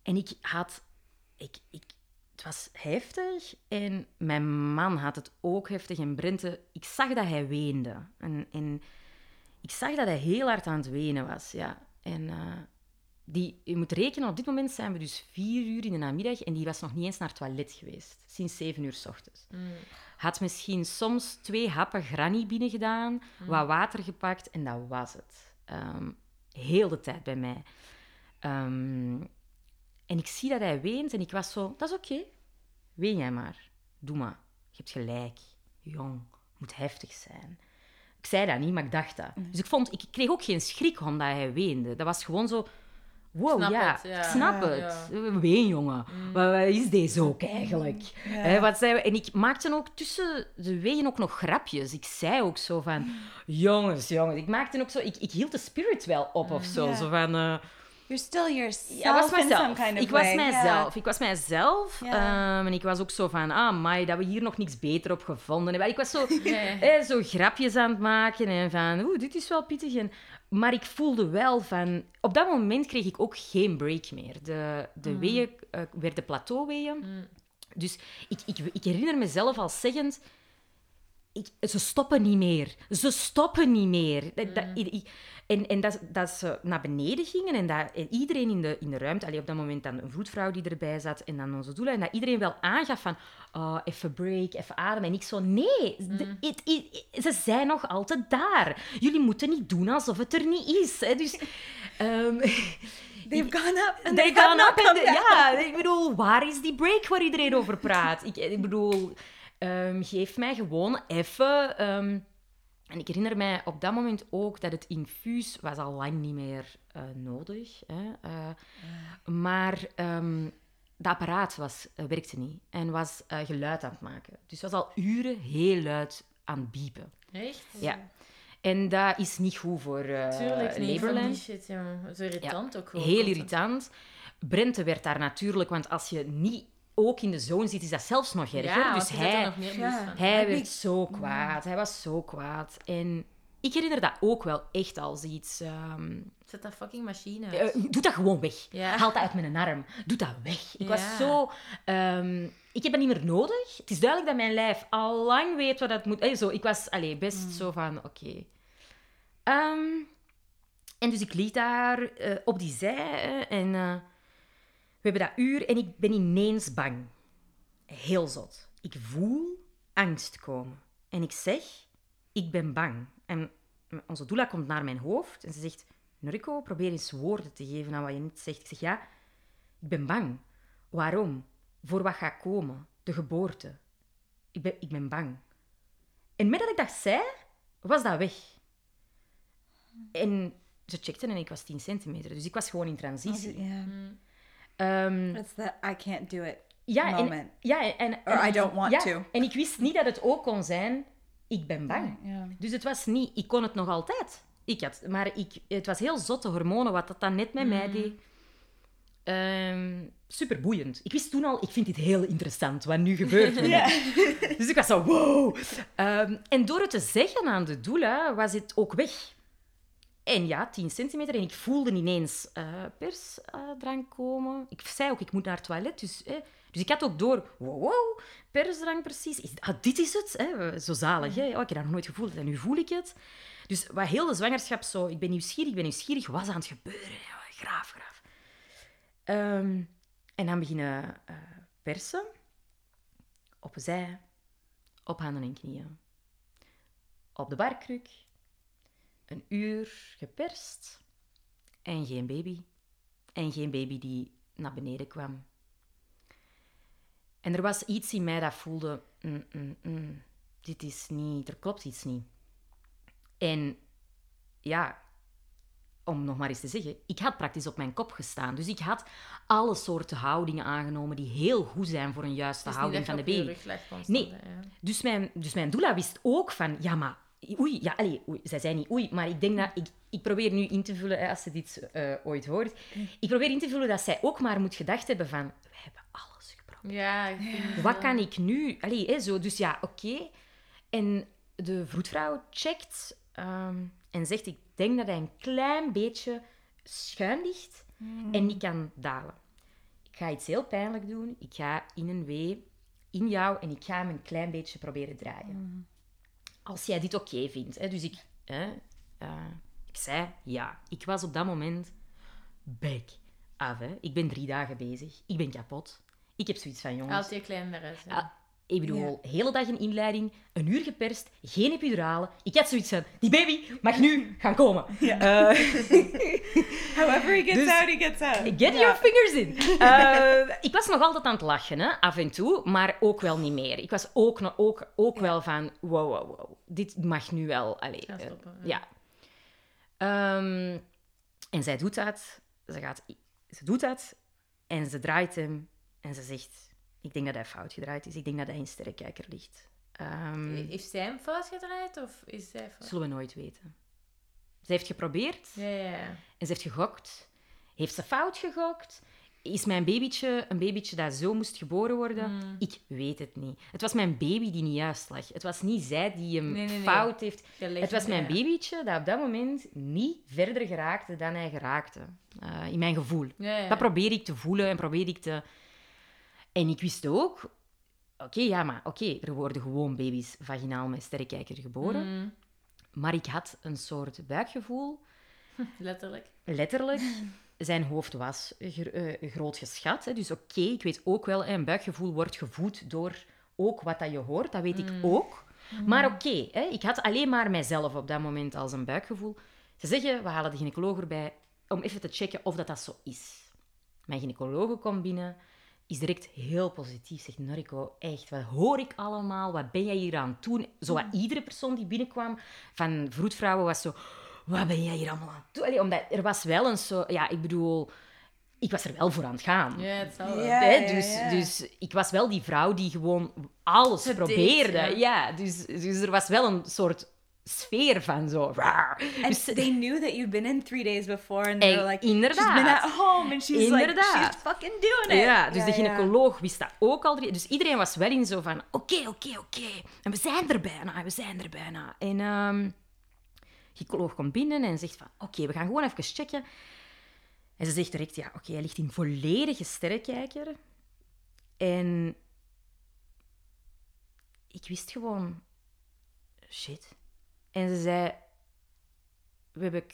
en ik had, ik, ik, het was heftig en mijn man had het ook heftig. En Brente, ik zag dat hij weende. En, en ik zag dat hij heel hard aan het wenen was, ja. En eh, die, je moet rekenen, op dit moment zijn we dus vier uur in de namiddag en die was nog niet eens naar het toilet geweest. Sinds zeven uur s ochtends. Had misschien soms twee happen granny binnen gedaan, wat water gepakt en dat was het. Ehm, heel de tijd bij mij. Ehm, en ik zie dat hij weent en ik was zo, dat is oké. Ween jij maar. Doe maar. Je hebt gelijk. Jong, moet heftig zijn. Ik zei dat niet, maar ik dacht dat. Dus ik, vond, ik kreeg ook geen schrik omdat hij weende. Dat was gewoon zo... Wow, Snap ja, het, ja. ik snap Ja. het. Ween, jongen. Wat, wat is deze ook eigenlijk? Hè, wat zei we? En ik maakte ook tussen de wegen ook nog grapjes. Ik zei ook zo van... Jongens, jongens. Ik maakte ook zo... Ik, ik hield de spirit wel op of zo. Ja. Zo van... eh, You're still yourself ja, was kind of ik was mijzelf. Ik was mijzelf. En ik was ook zo van, ah, mai, dat we hier nog niks beter op gevonden hebben. Ik was zo, eh, zo grapjes aan het maken en van, oeh, dit is wel pittig. En, maar ik voelde wel van... Op dat moment kreeg ik ook geen break meer. De, de weeën eh, werden plateauweeën. Mm. Dus ik, ik, ik herinner mezelf al zeggend... Ik, ze stoppen niet meer. Ze stoppen niet meer. Dat, i- en en dat, dat ze naar beneden gingen en dat en iedereen in de, in de ruimte... Allee, op dat moment dan een vroedvrouw die erbij zat en dan onze doula. En dat iedereen wel aangaf van... Oh, even break, even ademen. En ik zo... Nee, de- it- it- ze zijn nog altijd daar. Jullie moeten niet doen alsof het er niet is. Hè. Dus... ehm, They've gone up and They gone up and. Ja, ik bedoel, waar is die break waar iedereen over praat? Ik, ik bedoel, ehm, geef mij gewoon even... ehm, en ik herinner mij op dat moment ook dat het infuus was al lang niet meer eh, nodig. Hè? eh, Maar dat apparaat was, eh, werkte niet en was geluid aan het maken. Dus was al uren heel luid aan het biepen. Echt? Ja. En dat is niet goed voor eh Tuurlijk niet. Shit, ja. Zo irritant ook gewoon. Heel irritant. Brente werd daar natuurlijk, want als je niet ook in de zone zit, is dat zelfs nog erger. Ja, dus hij... hij, nog meer Ja. moest van. hij Heb werd ik- zo kwaad. Hij was zo kwaad. En ik herinner dat ook wel echt als iets... ehm, Zet dat fucking machine eh, doe dat gewoon weg. Ja. Haal dat uit mijn arm. Doe dat weg. Ik Ja. was zo... ehm, ik heb dat niet meer nodig. Het is duidelijk dat mijn lijf al lang weet wat dat moet... Eh, zo, ik was allee, best zo van... Oké. Ehm, en dus ik liet daar eh, op die zij. en eh, we hebben dat uur en ik ben ineens bang. Heel zot. Ik voel angst komen. En ik zeg, ik ben bang. En onze doula komt naar mijn hoofd en ze zegt, Noriko, probeer eens woorden te geven aan wat je niet zegt. Ik zeg, ja, ik ben bang. Waarom? Voor wat gaat komen? De geboorte. Ik ben, ik ben bang. En met dat ik dat zei, was dat weg. En ze checkten en ik was 10 centimeter. Dus ik was gewoon in transitie. Yeah. Ehm, It's the I can't do it ja, moment. en, ja, en, Or en- I don't want ja, to. En ik wist niet dat het ook kon zijn, ik ben bang. Ja. Dus het was niet, ik kon het nog altijd. Ik had, maar ik, het was heel zotte hormonen, wat dat dan net met mij deed. Ehm Super boeiend. Ik wist toen al, ik vind dit heel interessant, wat nu gebeurt. Dus ik was zo, wow. Ehm, en door het te zeggen aan de doula, was het ook weg. En ja, 10 centimeter. En ik voelde ineens eh persdrang komen. Ik zei ook, ik moet naar het toilet. Dus, eh, dus ik had ook door, wow, wow persdrang precies. Is, ah, dit is het. Hè? Zo zalig. Hè? Oh, ik heb dat nog nooit gevoeld en nu voel ik het. Dus wat heel de zwangerschap zo... Ik ben nieuwsgierig, ik ben nieuwsgierig. Wat was aan het gebeuren? Ja, graaf, graaf. Ehm, en dan beginnen eh, persen. Op zij, op handen en knieën. Op de barkruk. Een uur geperst. En geen baby. En geen baby die naar beneden kwam. En er was iets in mij dat voelde... "Mm, mm, mm, dit is niet... Er klopt iets niet. En ja, om nog maar eens te zeggen, ik had praktisch op mijn kop gestaan. Dus ik had alle soorten houdingen aangenomen die heel goed zijn voor een juiste houding van de baby. constant, Nee. hè. Dus mijn, dus mijn doula wist ook van, ja, maar oei, ja, allee, oei, zij zei niet oei, maar ik denk dat, ik, ik probeer nu in te vullen, hè, als ze dit eh, ooit hoort, ik probeer in te vullen dat zij ook maar moet gedacht hebben van, we hebben alles geprobeerd. Ja, Wat kan ik nu? Allee, hè, zo. Dus ja, oké. En de vroedvrouw checkt ehm, en zegt, ik denk dat hij een klein beetje schuin ligt en niet kan dalen. Ik ga iets heel pijnlijk doen. Ik ga in een wee in jou en ik ga hem een klein beetje proberen draaien. Als jij dit oké vindt. Hè, dus ik, hè, eh, ik zei ja. Ik was op dat moment bek af. Hè. Ik ben drie dagen bezig. Ik ben kapot. Ik heb zoiets van, jongens... Altijd kleiner is. hè. Ik bedoel, hele dag een inleiding, een uur geperst, geen epidurale. Ik had zoiets van, die baby mag nu gaan komen. Eh, However he gets Dus- out, he gets out. get your fingers in. Eh, ik was nog altijd aan het lachen, hè, af en toe, maar ook wel niet meer. Ik was ook, nog- ook, ook wel van, wow, wow, wow. Dit mag nu wel. Allee, Gaan eh, ja. Ehm, en zij doet dat. Ze, gaat, ze doet dat. En ze draait hem. En ze zegt, ik denk dat hij fout gedraaid is. Ik denk dat hij in sterrenkijker ligt. Ehm, Heeft zij hem fout gedraaid of is zij fout? zullen we nooit weten. Ze heeft geprobeerd. Ja, ja. En ze heeft gegokt. Heeft ze fout gegokt? Is mijn babytje een babytje dat zo moest geboren worden? Mm. Ik weet het niet. Het was mijn baby die niet juist lag. Het was niet zij die hem Nee, nee, nee. fout heeft. Je legt Het was mijn babytje dat op dat moment niet verder geraakte dan hij geraakte. Eh, in mijn gevoel. Ja. Dat probeer ik te voelen en probeer ik te... En ik wist ook... Oké, ja, maar oké, er worden gewoon baby's vaginaal met sterrenkijker geboren. Mm, Maar ik had een soort buikgevoel letterlijk. letterlijk. Zijn hoofd was eh, groot geschat. Hè. Dus oké, ik weet ook wel, een buikgevoel wordt gevoed door ook wat dat je hoort. Dat weet ik ook. Maar oké, ik had alleen maar mijzelf op dat moment als een buikgevoel. Ze zeggen, we halen de gynaecoloog erbij om even te checken of dat, dat zo is. Mijn gynaecoloog komt binnen, is direct heel positief. Zegt, Noriko, echt, wat hoor ik allemaal? Wat ben jij hier aan het doen? Zo wat iedere persoon die binnenkwam van vroedvrouwen was zo... Wat ben jij hier allemaal aan het doen? Allee, omdat er was wel een zo... Ja, ik bedoel... Ik was er wel voor aan het gaan. Ja, het zal wel. Ja. Hè, dus, dus ik was wel die vrouw die gewoon alles Het deed, probeerde. ja. ja, dus, dus er was wel een soort sfeer van zo... And Dus- they knew that you'd been in three days before, and they were like, inderdaad. she's been at home, and she's like, she's fucking doing it. Ja, dus de ja. gynaecoloog wist dat ook al. drie- Dus iedereen was wel in zo van... Oké, oké, oké. En we zijn er bijna, we zijn er bijna. En de gynaecoloog komt binnen en zegt van... Oké, we gaan gewoon even checken. En ze zegt direct... Ja, oké, hij ligt in volledige sterrenkijker. En... Ik wist gewoon... Shit. En ze zei... We hebben...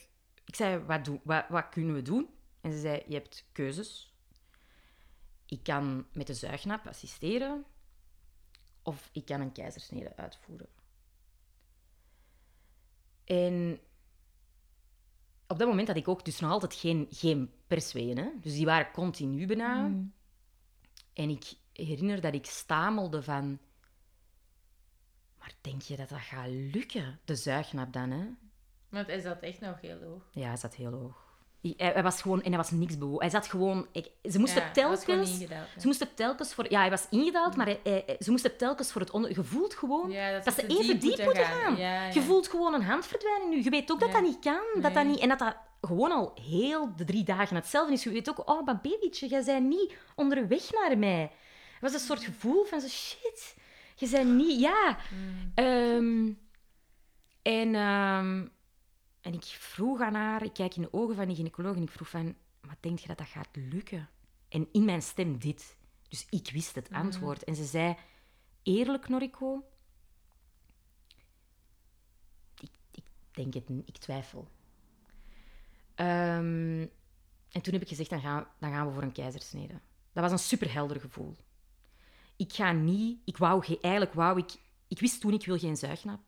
Ik zei, wat, doen, wat, wat kunnen we doen? En ze zei, je hebt keuzes. Ik kan met de zuignap assisteren of ik kan een keizersnede uitvoeren. En op dat moment had ik ook dus nog altijd geen, geen persweeën. Hè? Dus die waren continu bijna. Mm. En ik herinner dat ik stamelde van... Maar denk je dat dat gaat lukken? De zuignap dan, hè? Want hij zat echt nog heel hoog. Ja, hij zat heel hoog. Hij, hij- was gewoon... En hij was niks bewogen. Hij zat gewoon... Ik, ze moesten Ja, telkens... Ze moesten telkens voor... Ja, hij was ingedaald, maar hij, hij- ze moesten telkens voor het onder... Je voelt gewoon Ja, dat dat, ze even diep diep moeten moeten gaan. gaan. Ja. Je voelt gewoon een hand verdwijnen nu. Je weet ook dat dat niet kan. Dat dat niet, en dat dat gewoon al heel de drie dagen hetzelfde is. Je weet ook, oh, maar babytje, jij bent niet onderweg naar mij. Het was een soort gevoel van zo, shit, je bent niet... Ja. Mm. Ehm, en, ehm, en ik vroeg aan haar, ik kijk in de ogen van die gynaecoloog en ik vroeg van, maar denk je dat dat gaat lukken? En in mijn stem dit. Dus ik wist het antwoord. En ze zei, eerlijk Noriko, ik, ik denk het niet, ik twijfel. Ehm, en toen heb ik gezegd, dan gaan, dan gaan we voor een keizersnede. Dat was een superhelder gevoel. Ik ga niet... Ik wou, ge- eigenlijk wou ik... Ik wist toen, ik wil geen zuignap.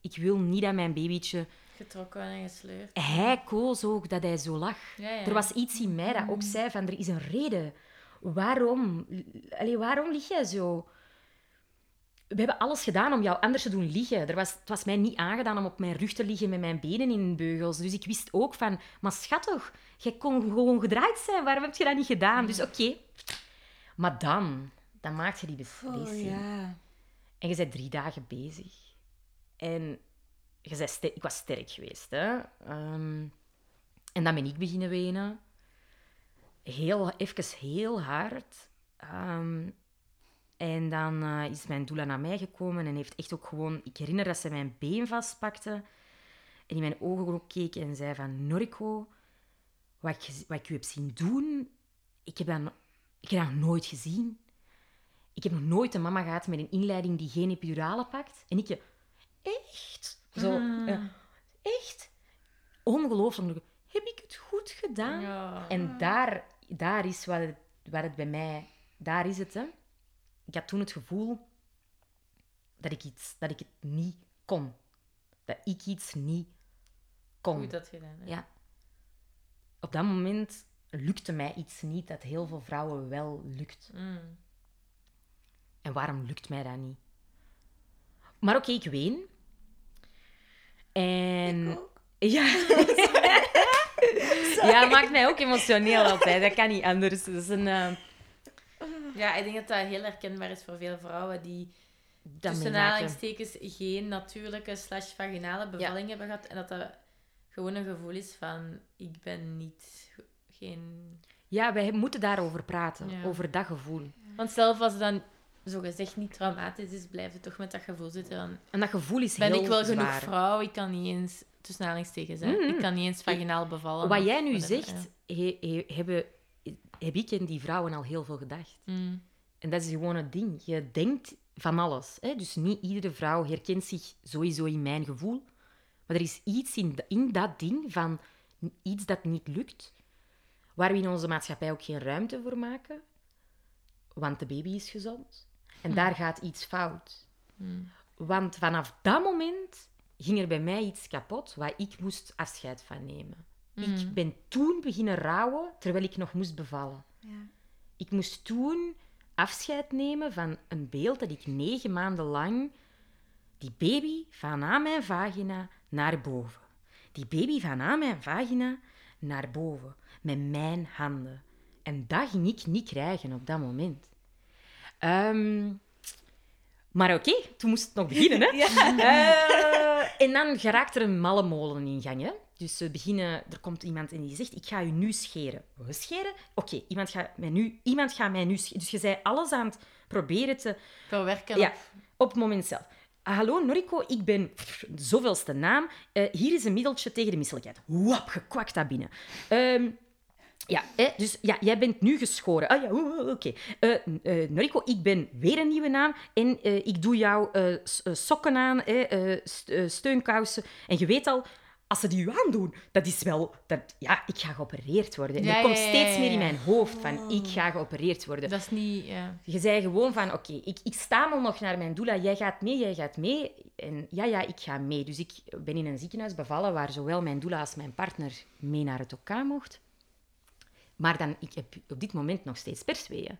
Ik wil niet dat mijn babytje... Getrokken en gesleurd. Hij koos ook dat hij zo lag. Ja, ja. Er was iets in mij dat ook zei van, er is een reden. Waarom? Allee, waarom lig jij zo? We hebben alles gedaan om jou anders te doen liggen. Er was, het was mij niet aangedaan om op mijn rug te liggen met mijn benen in beugels. Dus ik wist ook van, maar schat toch, jij kon gewoon gedraaid zijn. Waarom heb je dat niet gedaan? Dus oké. Maar dan, dan maak je die beslissing. Oh ja. En je bent drie dagen bezig. En je bent ik was sterk geweest. Hè? Ehm, en dan ben ik beginnen wenen. Heel, even heel hard. Ehm, en dan eh, is mijn doula naar mij gekomen en heeft echt ook gewoon... Ik herinner dat ze mijn been vastpakte en in mijn ogen ook keek en zei van... Noriko, wat ik, wat ik u heb zien doen, ik heb dat, ik heb dat nog nooit gezien. Ik heb nog nooit een mama gehad met een inleiding die geen epidurale pakt. En ik, echt? Zo, ja, echt? Ongelooflijk. Heb ik het goed gedaan? Ja. En daar, daar is wat het, het bij mij... Daar is het, hè. Ik had toen het gevoel dat ik, iets, dat ik het niet kon. Dat ik iets niet kon. Goed dat gedaan. hè. Ja. Op dat moment lukte mij iets niet dat heel veel vrouwen wel lukt. Mm. En waarom lukt mij dat niet? Maar oké, ik ween. En... Ja. ja, maakt mij ook emotioneel altijd. Dat kan niet anders. Dat is een... eh, Ja, ik denk dat dat heel herkenbaar is voor veel vrouwen die dat tussen aanhalingstekens geen natuurlijke slash vaginale bevalling hebben gehad. En dat dat gewoon een gevoel is van, ik ben niet... Geen... Ja, wij moeten daarover praten. Ja. Over dat gevoel. Want zelf als dan zogezegd niet traumatisch is, blijf je toch met dat gevoel zitten. En dat gevoel is Ben heel ik wel genoeg vrouw? Ik kan niet eens... Tussen aanhalingstekens, hè. Mhm. Ik kan niet eens vaginaal bevallen. Wat jij nu zegt, he- he- hebben, heb ik en die vrouwen al heel veel gedacht. Mm. En dat is gewoon het ding. Je denkt van alles. Hè? Dus niet iedere vrouw herkent zich sowieso in mijn gevoel. Maar er is iets in, in dat ding van iets dat niet lukt, waar we in onze maatschappij ook geen ruimte voor maken. Want de baby is gezond. En daar gaat iets fout. Mm. Want vanaf dat moment ging er bij mij iets kapot waar ik moest afscheid van nemen. Ik ben toen beginnen rouwen terwijl ik nog moest bevallen. Ja. Ik moest toen afscheid nemen van een beeld dat ik negen maanden lang... Die baby van aan mijn vagina naar boven. Die baby van aan mijn vagina naar boven. Met mijn handen. En dat ging ik niet krijgen op dat moment. Ehm, maar oké, toen moest het nog beginnen. Hè? Eh, en dan geraakt er een malle molen in gang. Hè? Dus we beginnen, er komt iemand en die zegt: Ik ga u nu scheren. We scheren? Oké, iemand, gaat mij nu, iemand gaat mij nu scheren. Dus je zei alles aan het proberen te. Verwerken Ja, op... het moment zelf. Hallo Noriko, ik ben pff, zoveelste naam. Eh, hier is een middeltje tegen de misselijkheid. Wap, gekwakt dat binnen. Ehm, ja, hè, dus ja, jij bent nu geschoren. Ah ja, oeh, oeh, oké. Eh, eh, Noriko, ik ben weer een nieuwe naam. En eh, ik doe jou sokken aan, st- steunkousen. En je weet al, als ze die u aandoen, dat is wel... Dat, ja, ik ga geopereerd worden. En Ja, er komt ja, steeds meer in mijn hoofd van, ik ga geopereerd worden. Dat is niet... Je zei gewoon van, oké, ik, ik stamel nog naar mijn doula. Jij gaat mee, jij gaat mee. En ja, ja, ik ga mee. Dus ik ben in een ziekenhuis bevallen waar zowel mijn doula als mijn partner mee naar het OK mocht. Maar dan, ik heb op dit moment nog steeds persweeën.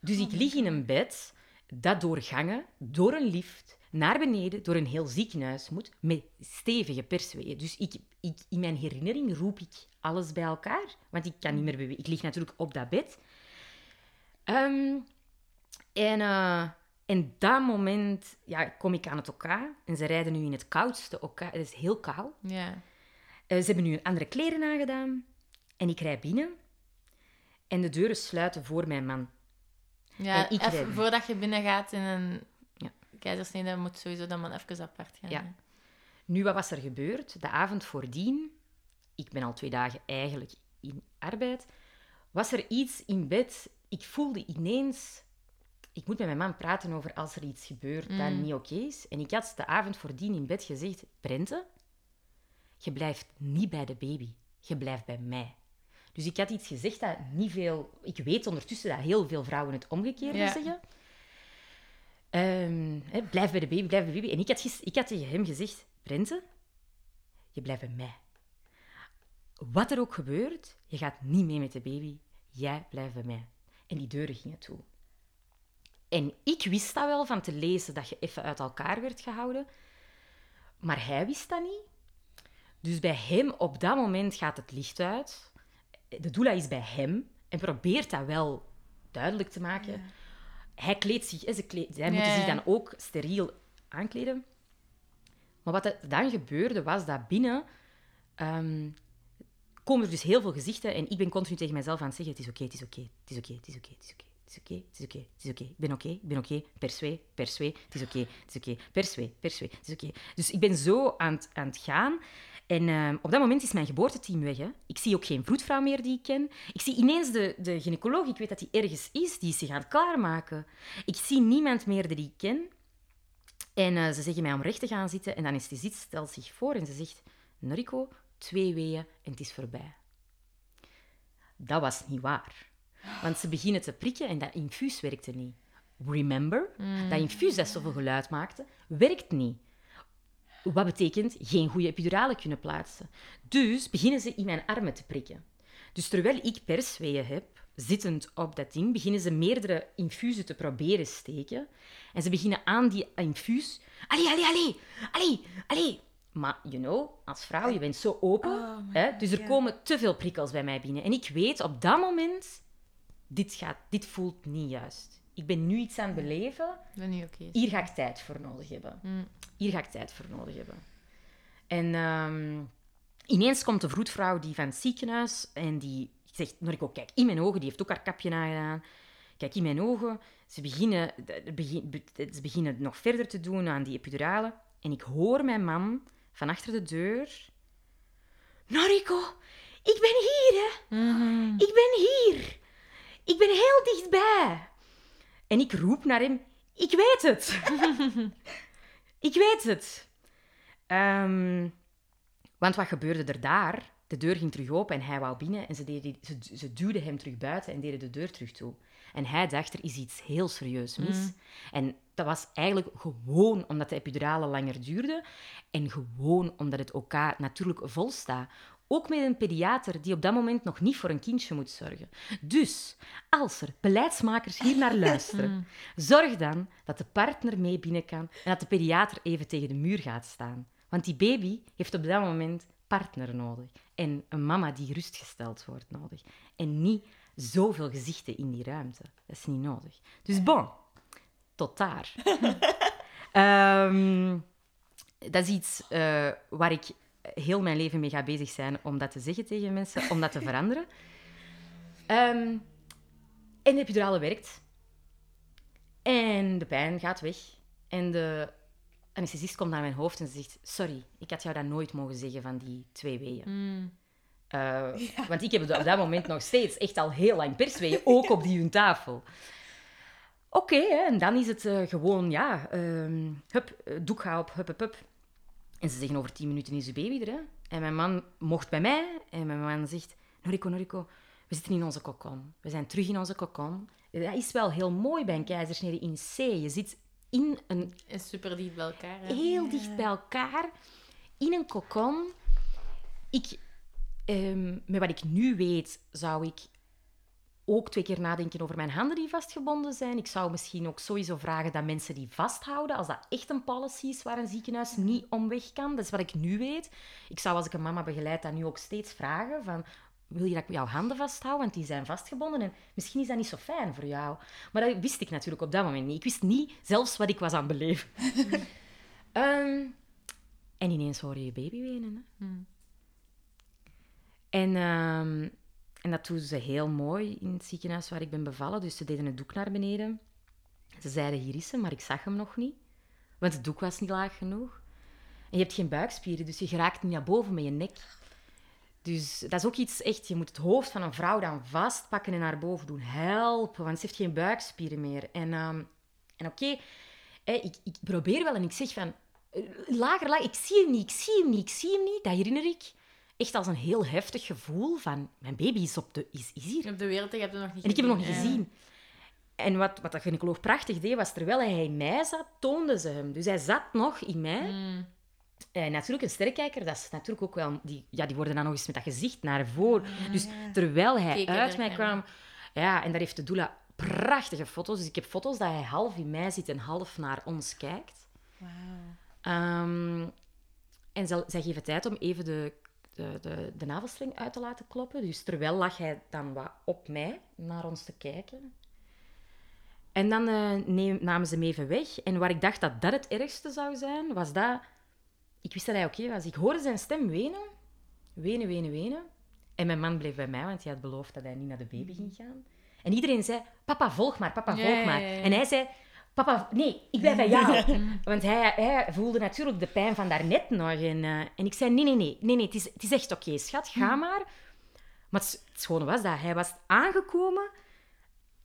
Dus ik lig in een bed dat door gangen, door een lift, naar beneden, door een heel ziekenhuis moet, met stevige persweeën. Dus ik, ik, in mijn herinnering roep ik alles bij elkaar, want ik kan niet meer bewegen. Ik lig natuurlijk op dat bed. Ehm, en, en dat moment ja, kom ik aan het OK. En ze rijden nu in het koudste OK. Het is heel koud. Ja. Eh, ze hebben nu andere kleren aangedaan. En ik rijd binnen. En de deuren sluiten voor mijn man. Ja, even, rijd. voordat je binnen gaat in een Ja. keizersnede, moet sowieso dan maar even apart gaan. Ja. Nu, wat was er gebeurd? De avond voordien, ik ben al twee dagen eigenlijk in arbeid, was er iets in bed. Ik voelde ineens, ik moet met mijn man praten over als er iets gebeurt dat Mm. niet oké is. En ik had de avond voordien in bed gezegd, Brente, je blijft niet bij de baby, je blijft bij mij. Dus ik had iets gezegd dat niet veel... Ik weet ondertussen dat heel veel vrouwen het omgekeerde Ja. zeggen. Ehm, hè, blijf bij de baby, blijf bij de baby. En ik had, ik had tegen hem gezegd, Brente, je blijft bij mij. Wat er ook gebeurt, je gaat niet mee met de baby. Jij blijft bij mij. En die deuren gingen toe. En ik wist dat wel van te lezen dat je even uit elkaar werd gehouden. Maar hij wist dat niet. Dus bij hem, op dat moment, gaat het licht uit. De doula is bij hem en probeert dat wel duidelijk te maken. Hij kleedt zich, ze kleed, zij moeten zich dan ook steriel aankleden. Maar wat er dan gebeurde, was dat binnen ehm, komen er dus heel veel gezichten en ik ben continu tegen mezelf aan het zeggen, het is oké, het is oké, het is oké, het is oké, het is oké. Het is oké, het is oké, het is oké. Ik ben oké, ik ben oké. Perswee, perswee, het is oké, het is oké. Perswee, perswee, het is oké. Dus ik ben zo aan het, aan het gaan. En ehm, op dat moment is mijn geboorteteam weg. Hè. Ik zie ook geen vroedvrouw meer die ik ken. Ik zie ineens de, de gynaecoloog, ik weet dat die ergens is, die is zich het klaarmaken. Ik zie niemand meer die ik ken. En eh, ze zeggen mij om recht te gaan zitten. En dan is die stelt zich voor en ze zegt... Noriko, twee weeën en het is voorbij. Dat was niet waar. Want ze beginnen te prikken en dat infuus werkte niet. Remember, dat infuus dat zoveel geluid maakte, werkt niet. Wat betekent geen goede epidurale kunnen plaatsen. Dus beginnen ze in mijn armen te prikken. Dus terwijl ik persweeën heb, zittend op dat ding, beginnen ze meerdere infusen te proberen steken. En ze beginnen aan die infuus... Allee, allee, allee, allee, allee. Maar, you know, als vrouw, je bent zo open. Oh hè? Dus er komen te veel prikkels bij mij binnen. En ik weet op dat moment, dit, gaat, dit voelt niet juist. Ik ben nu iets aan het beleven. Dat niet oké is. Hier ga ik tijd voor nodig hebben. Mm. Hier ga ik tijd voor nodig hebben. En ehm, ineens komt de vroedvrouw die van het ziekenhuis en die zegt, Noriko, kijk in mijn ogen, die heeft ook haar kapje aangedaan. Kijk in mijn ogen. Ze beginnen, begin- ze beginnen nog verder te doen aan die epidurale. En ik hoor mijn man van achter de deur. Noriko, ik ben hier, hè. Mhm. Ik ben hier. Ik ben heel dichtbij. En ik roep naar hem: Ik weet het. ik weet het. Ehm, want wat gebeurde er daar? De deur ging terug open en hij wou binnen. En ze, deden, ze, ze duwden hem terug buiten en deden de deur terug toe. En hij dacht, er is iets heel serieus mis. En dat was eigenlijk gewoon omdat de epidurale langer duurde. En gewoon omdat het OK natuurlijk vol staat. Ook met een pediater die op dat moment nog niet voor een kindje moet zorgen. Dus, als er beleidsmakers hier naar luisteren, zorg dan dat de partner mee binnen kan en dat de pediater even tegen de muur gaat staan. Want die baby heeft op dat moment partner nodig. En een mama die rustgesteld wordt nodig. En niet zoveel gezichten in die ruimte. Dat is niet nodig. Dus bon, tot daar. Ehm, dat is iets eh, waar ik heel mijn leven mee ga bezig zijn om dat te zeggen tegen mensen, om dat te veranderen. Ehm, en de epidurale werkt. En de pijn gaat weg. En de anesthesist komt naar mijn hoofd en zegt... Sorry, ik had jou dat nooit mogen zeggen van die twee weeën. Mm. Eh, Want ik heb op dat moment nog steeds echt al heel lang persweeën, ook op die hun tafel. Oké, en dan is het eh, gewoon, ja, ehm hup, eh, doek ga op, hup, hup, hup. En ze zeggen over tien minuten is de baby er. Hè? En mijn man mocht bij mij. En mijn man zegt, Noriko, Noriko, we zitten in onze kokon. We zijn terug in onze kokon. Dat is wel heel mooi bij een keizersnede in C. Je zit in een... En super dicht bij elkaar. Hè? Heel dicht bij elkaar. In een kokon. Ik, ehm, met wat ik nu weet, zou ik ook twee keer nadenken over mijn handen die vastgebonden zijn. Ik zou misschien ook sowieso vragen dat mensen die vasthouden, als dat echt een policy is waar een ziekenhuis niet om weg kan. Dat is wat ik nu weet. Ik zou als ik een mama begeleid dat nu ook steeds vragen van... Wil je dat ik jouw handen vasthoud? Want die zijn vastgebonden en misschien is dat niet zo fijn voor jou. Maar dat wist ik natuurlijk op dat moment niet. Ik wist niet zelfs wat ik was aan het beleven. Ehm, en ineens hoor je je baby wenen. Hè? En, ehm, en dat doen ze heel mooi in het ziekenhuis waar ik ben bevallen. Dus ze deden het doek naar beneden. Ze zeiden, hier is ze, maar ik zag hem nog niet. Want het doek was niet laag genoeg. En je hebt geen buikspieren, dus je geraakt niet naar boven met je nek. Dus dat is ook iets echt... Je moet het hoofd van een vrouw dan vastpakken en naar boven doen. Helpen, want ze heeft geen buikspieren meer. En, ehm, en oké, ik, ik probeer wel en ik zeg van... eh, Lager, lager, ik zie hem niet, ik zie hem niet, ik zie hem niet. Dat herinner ik echt als een heel heftig gevoel van... Mijn baby is, op de, is, is hier. Op de wereld, ik heb het nog niet En ik heb hem nog niet gezien. En wat, wat dat gynaecoloog prachtig deed, was terwijl hij in mij zat, toonden ze hem. Dus hij zat nog in mij. Mm. En natuurlijk, een sterrenkijker, dat is natuurlijk ook wel... Die, ja, die worden dan nog eens met dat gezicht naar voren. Dus terwijl hij Keken uit mij kwam... Ja, en daar heeft de doula prachtige foto's. Dus ik heb foto's dat hij half in mij zit en half naar ons kijkt. Wauw. Ehm, en zij, zij geven tijd om even de, de, de, de navelstreng uit te laten kloppen. Dus terwijl lag hij dan wat op mij, naar ons te kijken. En dan neem- namen ze hem even weg. En waar ik dacht dat dat het ergste zou zijn, was dat... Ik wist dat hij oké was. Ik hoorde zijn stem wenen. Wenen, wenen, wenen. En mijn man bleef bij mij, want hij had beloofd dat hij niet naar de baby ging gaan. En iedereen zei, papa, volg maar, papa, volg maar. En hij zei, papa, nee, ik blijf bij jou. Want hij, hij voelde natuurlijk de pijn van daarnet nog. En, eh, en ik zei, nee, nee, nee, nee, nee het, is, het is echt oké, schat, ga maar. Maar het, het schone was dat hij was aangekomen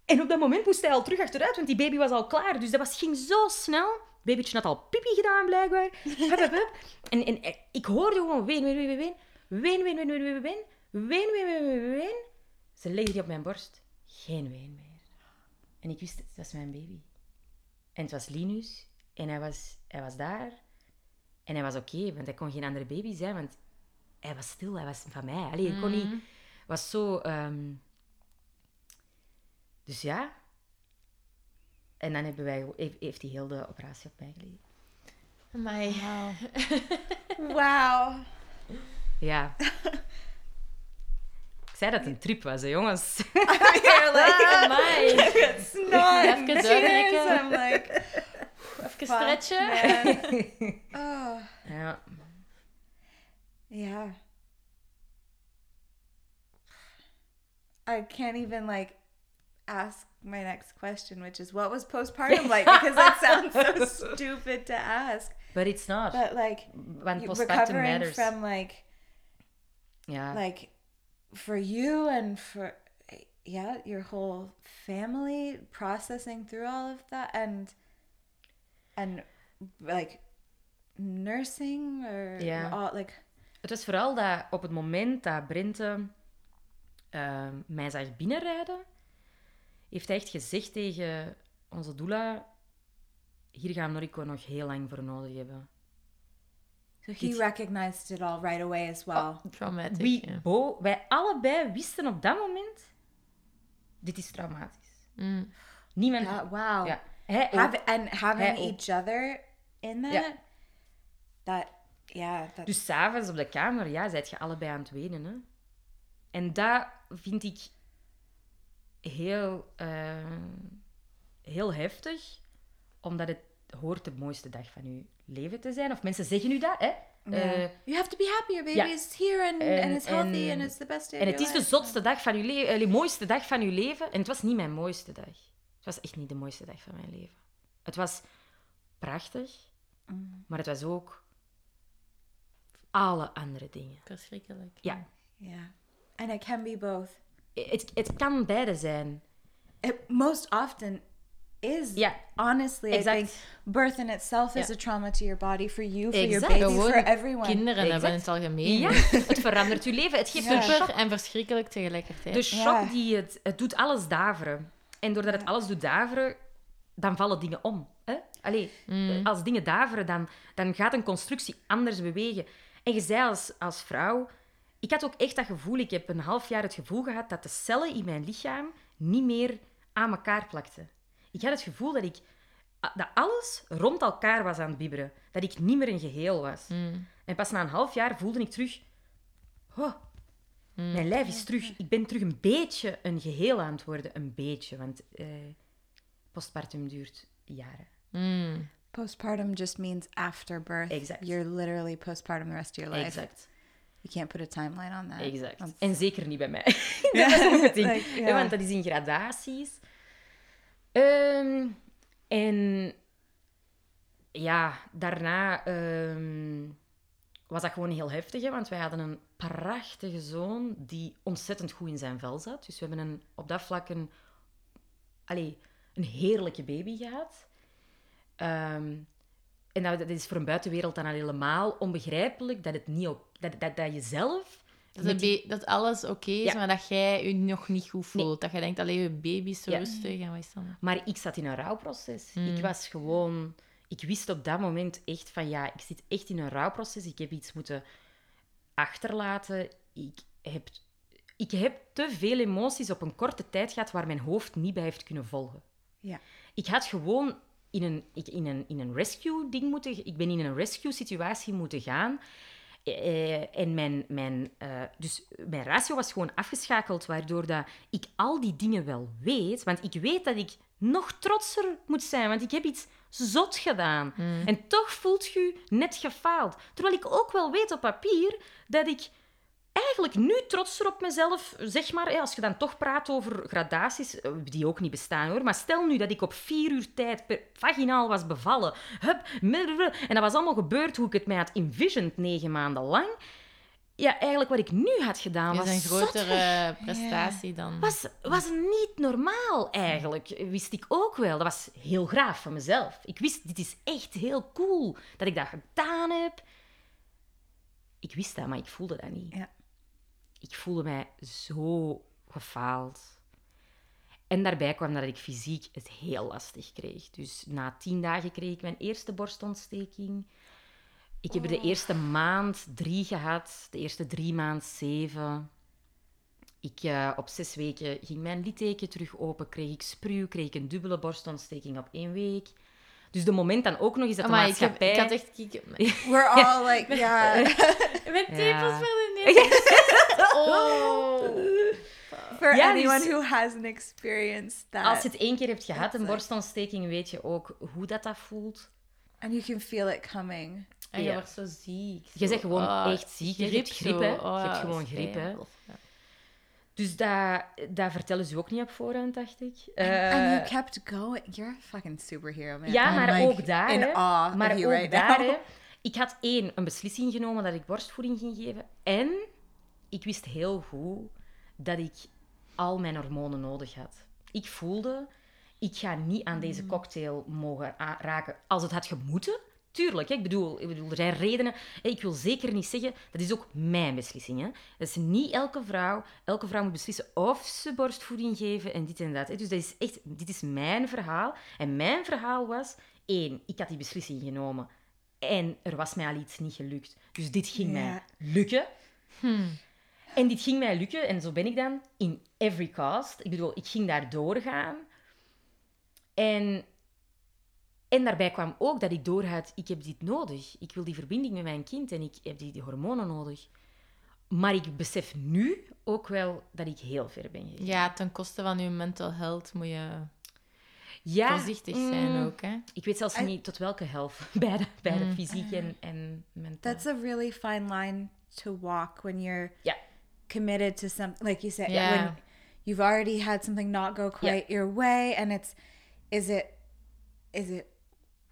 en op dat moment moest hij al terug achteruit, want die baby was al klaar. Dus dat was, ging zo snel. Het babytje had al pipi gedaan, blijkbaar. Hup, hup, hup. En, en eh, ik hoorde gewoon ween, ween, ween, ween. Ween, ween, ween, ween, ween, ween. Ween, ween, ween, ween, ween. Ze legde die op mijn borst. Geen ween meer. En ik wist, het was mijn baby. En het was Linus. En hij was, hij was daar. En hij was oké, want hij kon geen andere baby zijn, want hij was stil, hij was van mij. Allee, ik kon niet... was zo... ehm, Dus ja. En dan hebben wij, heeft, heeft hij heel de operatie op mij gelegen. Amai. Wauw. Wauw. Ja. Zei dat het een trip was, hè, jongens. Amai. Even. I'm like, Even stretchen. Oh, Ja. yeah. I can't even like ask my next question, which is what was postpartum like? Because it sounds so stupid to ask. But it's not. But like you- postpartum recovering matters. from like Ja. like for you and for yeah your whole family processing through all of that and and like nursing or Yeah. all like Het was vooral dat op het moment dat Brente eh, mij zag binnenrijden, heeft hij echt gezegd tegen onze doula, hier gaan Noriko nog heel lang voor nodig hebben. So he recognized it all right away as well Traumatic. Wie, ja. Bo, wij allebei wisten op dat moment, dit is traumatisch. Mm. Niemand... Yeah, wow Ja, hij ook. And having Hij ook. each other in that Ja. that yeah that Dus s'avonds op de kamer, ja, zijt je allebei aan het wenen. Hè? En dat vind ik heel, eh, heel heftig, omdat het hoort de mooiste dag van je leven te zijn. Of mensen zeggen u dat, hè? yeah. Eh, you have to be happy your baby ja. is here and, En- and it's healthy en- and it's the best day en het is de zotste dag van je leven, de mooiste dag van je leven. En het was niet mijn mooiste dag. Het was echt niet de mooiste dag van mijn leven. Het was prachtig, Mm. maar het was ook alle andere dingen. Verschrikkelijk. Ja, yeah and it can be both het, het kan beide zijn. it, most often is Ja. honestly Exact. I think birth in itself is a trauma to your body for you, for Exact. your baby, Gewoon for everyone. Kinderen hebben in Exact. het algemeen. Ja, het verandert je leven. Het geeft Ja. een shock. En verschrikkelijk tegelijkertijd. De shock Ja. die het... Het doet alles daveren. En doordat het alles doet daveren, dan vallen dingen om. Hè? Allee, Mm. als dingen daveren, dan, dan gaat een constructie anders bewegen. En je zei als, als vrouw... Ik had ook echt dat gevoel... Ik heb een half jaar het gevoel gehad dat de cellen in mijn lichaam niet meer aan elkaar plakten. Ik had het gevoel dat ik... Dat alles rond elkaar was aan het bibberen. Dat ik niet meer een geheel was. Mm. En pas na een half jaar voelde ik terug... Oh, mijn lijf is terug... Ik ben terug een beetje een geheel aan het worden. Een beetje, want eh, postpartum duurt jaren. Mm. Postpartum just means after birth. Exact. You're literally postpartum the rest of your life. Exact. You can't put a timeline on that. Exact. Want- En zeker niet bij mij. dat is ook het ding. Like, Ja, ja. Want dat is in gradaties. Ehm, en ja, daarna ehm, was dat gewoon heel heftig. Want wij hadden een prachtige zoon die ontzettend goed in zijn vel zat. Dus we hebben een, op dat vlak een, allee, een heerlijke baby gehad. Ehm, en dat, dat is voor een buitenwereld dan al helemaal onbegrijpelijk dat, het niet, dat, dat, dat je zelf... Dat, met die- dat alles oké is, Ja. maar dat jij je nog niet goed Nee. voelt. Dat je denkt, alleen je baby is zo Ja. rustig en wat is dan? Maar ik zat in een rouwproces. Hmm. Ik was gewoon... Ik wist op dat moment echt van, ja, ik zit echt in een rouwproces. Ik heb iets moeten achterlaten. Ik heb, ik heb te veel emoties op een korte tijd gehad waar mijn hoofd niet bij heeft kunnen volgen. Ja. Ik had gewoon in een, ik, in een, in een rescue-ding moeten... Ik ben in een rescue-situatie moeten gaan. Eh, en mijn, mijn, eh, dus mijn ratio was gewoon afgeschakeld, waardoor dat ik al die dingen wel weet. Want ik weet dat ik nog trotser moet zijn, want ik heb iets zot gedaan. En toch voelt je net gefaald. Terwijl ik ook wel weet op papier dat ik eigenlijk nu trotser op mezelf, zeg maar, hè, als je dan toch praat over gradaties, eh, die ook niet bestaan hoor, maar stel nu dat ik op vier uur tijd per vaginaal was bevallen, hup, en dat was allemaal gebeurd hoe ik het mij had envisioned negen maanden lang. Ja, eigenlijk wat ik nu had gedaan was is een grotere prestatie dan... was, was niet normaal eigenlijk. Wist ik ook wel. Dat was heel graaf van mezelf. Ik wist, dit is echt heel cool dat ik dat gedaan heb. Ik wist dat, maar ik voelde dat niet. Ja. Ik voelde mij zo gefaald. En daarbij kwam dat ik fysiek het heel lastig kreeg. Dus na tien dagen kreeg ik mijn eerste borstontsteking. Ik heb er de eerste maand drie gehad, de eerste drie maand zeven. Ik, eh, op zes weken ging mijn litteken terug open, kreeg ik spruw, kreeg ik een dubbele borstontsteking op één week. Dus de moment dan ook nog eens dat de Amai, ik, heb, maatschappij... ik had echt kieken. We're all like, yeah. Mijn Ja. tepels werden neer. Oh. For Ja, anyone dus- who hasn't experienced that. Als je het één keer hebt gehad, een borstontsteking, weet je ook hoe dat, dat voelt. And you can feel it coming. En je Ja. wordt zo ziek. Je bent gewoon Ah, echt ziek. Je hebt griep. Je Oh, hebt gewoon griep, hè. Dus dat, dat vertellen ze ook niet op voorhand, dacht ik. and, and you Eh, kept going. You're a fucking superhero, man. Ja, I'm, maar like, ook daar, in hè. awe maar of ook you right daar, hè. Ik had één, een beslissing genomen dat ik borstvoeding ging geven. En ik wist heel goed dat ik al mijn hormonen nodig had. Ik voelde, ik ga niet aan deze cocktail mogen raken als het had gemoeten. Tuurlijk, hè. Ik, bedoel, ik bedoel, er zijn redenen. Ik wil zeker niet zeggen, dat is ook mijn beslissing. Hè. Dat is niet elke vrouw. Elke vrouw moet beslissen of ze borstvoeding geven en dit en dat. Hè. Dus dat is echt, dit is mijn verhaal. En mijn verhaal was, één, ik had die beslissing genomen. En er was mij al iets niet gelukt. Dus dit ging Ja. mij lukken. En dit ging mij lukken. En zo ben ik dan in every cast. Ik bedoel, ik ging daar doorgaan. En, en daarbij kwam ook dat ik doorhad, ik heb dit nodig. Ik wil die verbinding met mijn kind en ik heb die, die hormonen nodig. Maar ik besef nu ook wel dat ik heel ver ben gegaan. Ja, ten koste van je mental health moet je Ja, voorzichtig zijn mm, ook. Hè? Ik weet zelfs I- niet tot welke helft. Beide, beide Mm. fysiek en, en mentaal. That's a really fine line to walk when you're Ja. Committed to something. Like you said, Yeah. when you've already had something not go quite your way, and it's, is it, is it,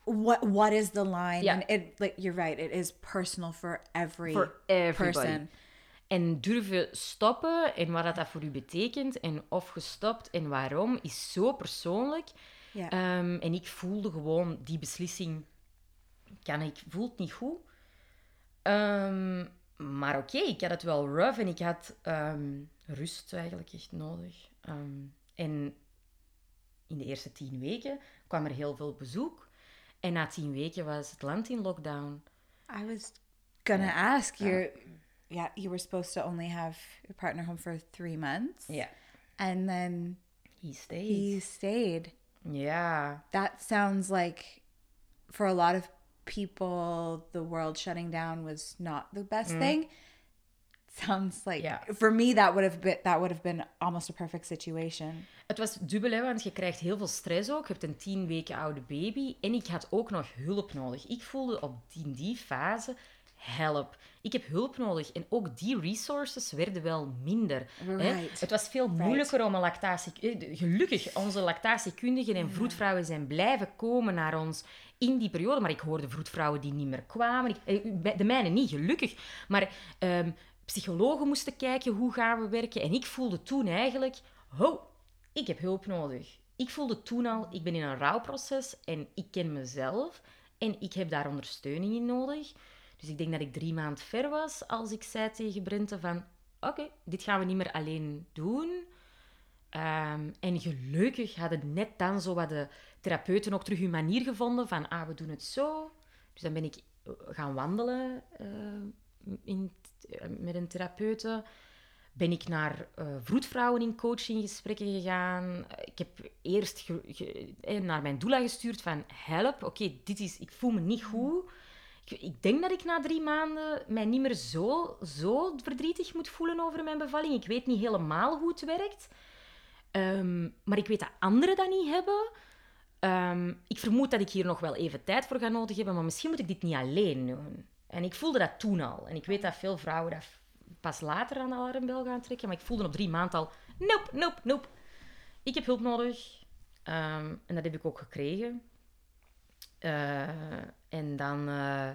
what what is the line? Yeah. And it like you're right, it is personal for every For everybody. person. En durven stoppen en wat dat voor u betekent en of gestopt en waarom is zo persoonlijk. Ja. Ehm, en ik voelde gewoon die beslissing, kan ik, voelt niet goed. Ehm, maar oké, ik had het wel rough en ik had ehm, rust eigenlijk echt nodig. Ehm, en in de eerste tien weken kwam er heel veel bezoek. En na tien weken was het land in lockdown. I was gonna ask you. Yeah, you were supposed to only have your partner home for three months, Ja. and then He stayed. he stayed. Ja. That sounds like, for a lot of people, the world shutting down was not the best mm. thing. Sounds like Yeah. for me that would have been that would have been almost a perfect situation. Het was dubbel, hè, want je krijgt heel veel stress ook. Je hebt een tien weken oude baby. En ik had ook nog hulp nodig. Ik voelde op die, in die fase, help. Ik heb hulp nodig. En ook die resources werden wel minder. Hè. Het was veel moeilijker om een lactatie... eh, Gelukkig, onze lactatiekundigen en vroedvrouwen zijn blijven komen naar ons in die periode. Maar ik hoorde vroedvrouwen die niet meer kwamen. Ik, eh, de mijne niet, gelukkig. Maar ehm, psychologen moesten kijken hoe gaan we werken. En ik voelde toen eigenlijk... Ho, ik heb hulp nodig. Ik voelde toen al, ik ben in een rouwproces en ik ken mezelf en ik heb daar ondersteuning in nodig. Dus ik denk dat ik drie maanden ver was als ik zei tegen Brente van, oké, dit gaan we niet meer alleen doen. Ehm, en gelukkig hadden net dan zo wat de therapeuten ook terug hun manier gevonden van, ah, we doen het zo. Dus dan ben ik eh, gaan wandelen eh, in, eh, met een therapeute ben ik naar eh vroedvrouwen in coachinggesprekken gegaan. Ik heb eerst naar mijn doula gestuurd van help, oké, dit is, ik voel me niet goed. Ik, ik denk dat ik na drie maanden mij niet meer zo, zo verdrietig moet voelen over mijn bevalling. Ik weet niet helemaal hoe het werkt. Ehm, maar ik weet dat anderen dat niet hebben. Ehm, ik vermoed dat ik hier nog wel even tijd voor ga nodig hebben, maar misschien moet ik dit niet alleen doen. En ik voelde dat toen al. En ik weet dat veel vrouwen dat pas later aan de alarmbel gaan trekken, maar ik voelde op drie maanden al, nope, nope, nope. Ik heb hulp nodig. Ehm, en dat heb ik ook gekregen. Eh, en, dan, eh,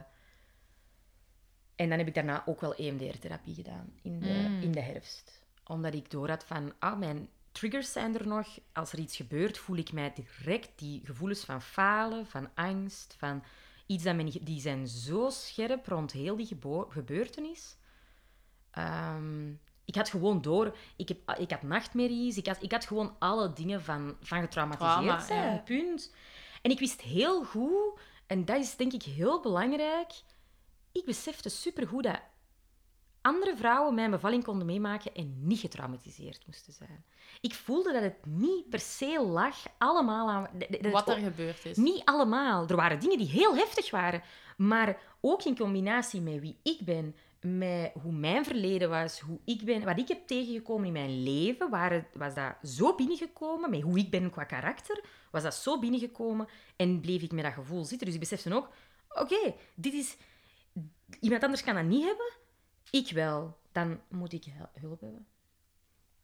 en dan heb ik daarna ook wel EMDR-therapie gedaan in de, in de herfst. Omdat ik door had van, ah, mijn triggers zijn er nog. Als er iets gebeurt, voel ik mij direct die gevoelens van falen, van angst, van iets dat men, niet- die zijn zo scherp rond heel die gebeurtenis. Ehm, ik had gewoon door, ik, heb, ik had nachtmerries, ik had, ik had gewoon alle dingen van, van getraumatiseerd Trauma, zijn, ja. punt. En ik wist heel goed, en dat is denk ik heel belangrijk, ik besefte supergoed dat andere vrouwen mijn bevalling konden meemaken en niet getraumatiseerd moesten zijn. Ik voelde dat het niet per se lag allemaal aan... Wat er gebeurd is. niet allemaal. Er waren dingen die heel heftig waren. Maar ook in combinatie met wie ik ben, met hoe mijn verleden was, hoe ik ben, wat ik heb tegengekomen in mijn leven, waren, was dat zo binnengekomen, met hoe ik ben qua karakter, was dat zo binnengekomen en bleef ik met dat gevoel zitten. Dus ik besefte ook, oké, dit is... Iemand anders kan dat niet hebben, ik wel. Dan moet ik hulp hebben.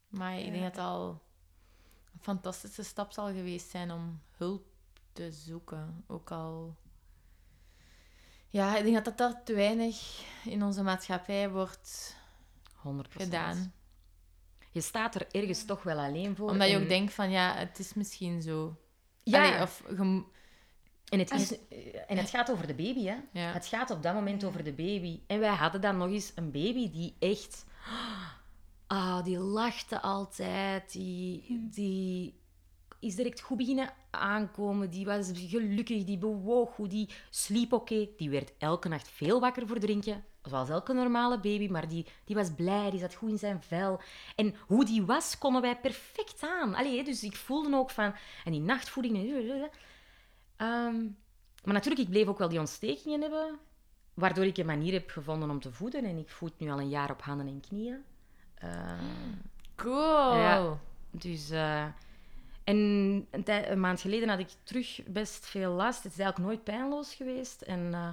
Maar ik denk dat het al een fantastische stap zal geweest zijn om hulp te zoeken. Ook al... Ja, ik denk dat dat daar te weinig in onze maatschappij wordt 100%. gedaan. Je staat er ergens toch wel alleen voor. Omdat je ook denkt van, ja, het is misschien zo. Ja. Allee, of je m- En het, is, en het gaat over de baby, hè? Ja. Het gaat op dat moment over de baby. En wij hadden dan nog eens een baby die echt. Ah, die lachte altijd. Die, die is direct goed beginnen aankomen. Die was gelukkig, die bewoog goed, die sliep oké. Die werd elke nacht veel wakker voor drinken. Zoals elke normale baby, maar die, die was blij, die zat goed in zijn vel. En hoe die was, konden wij perfect aan. Allee, dus ik voelde ook van... En die nachtvoeding... Ehm, maar natuurlijk, ik bleef ook wel die ontstekingen hebben, waardoor ik een manier heb gevonden om te voeden. En ik voed nu al een jaar op handen en knieën. Ehm, Cool. Ja. dus... eh, en een, maand geleden had ik terug best veel last. Het is eigenlijk nooit pijnloos geweest. En eh,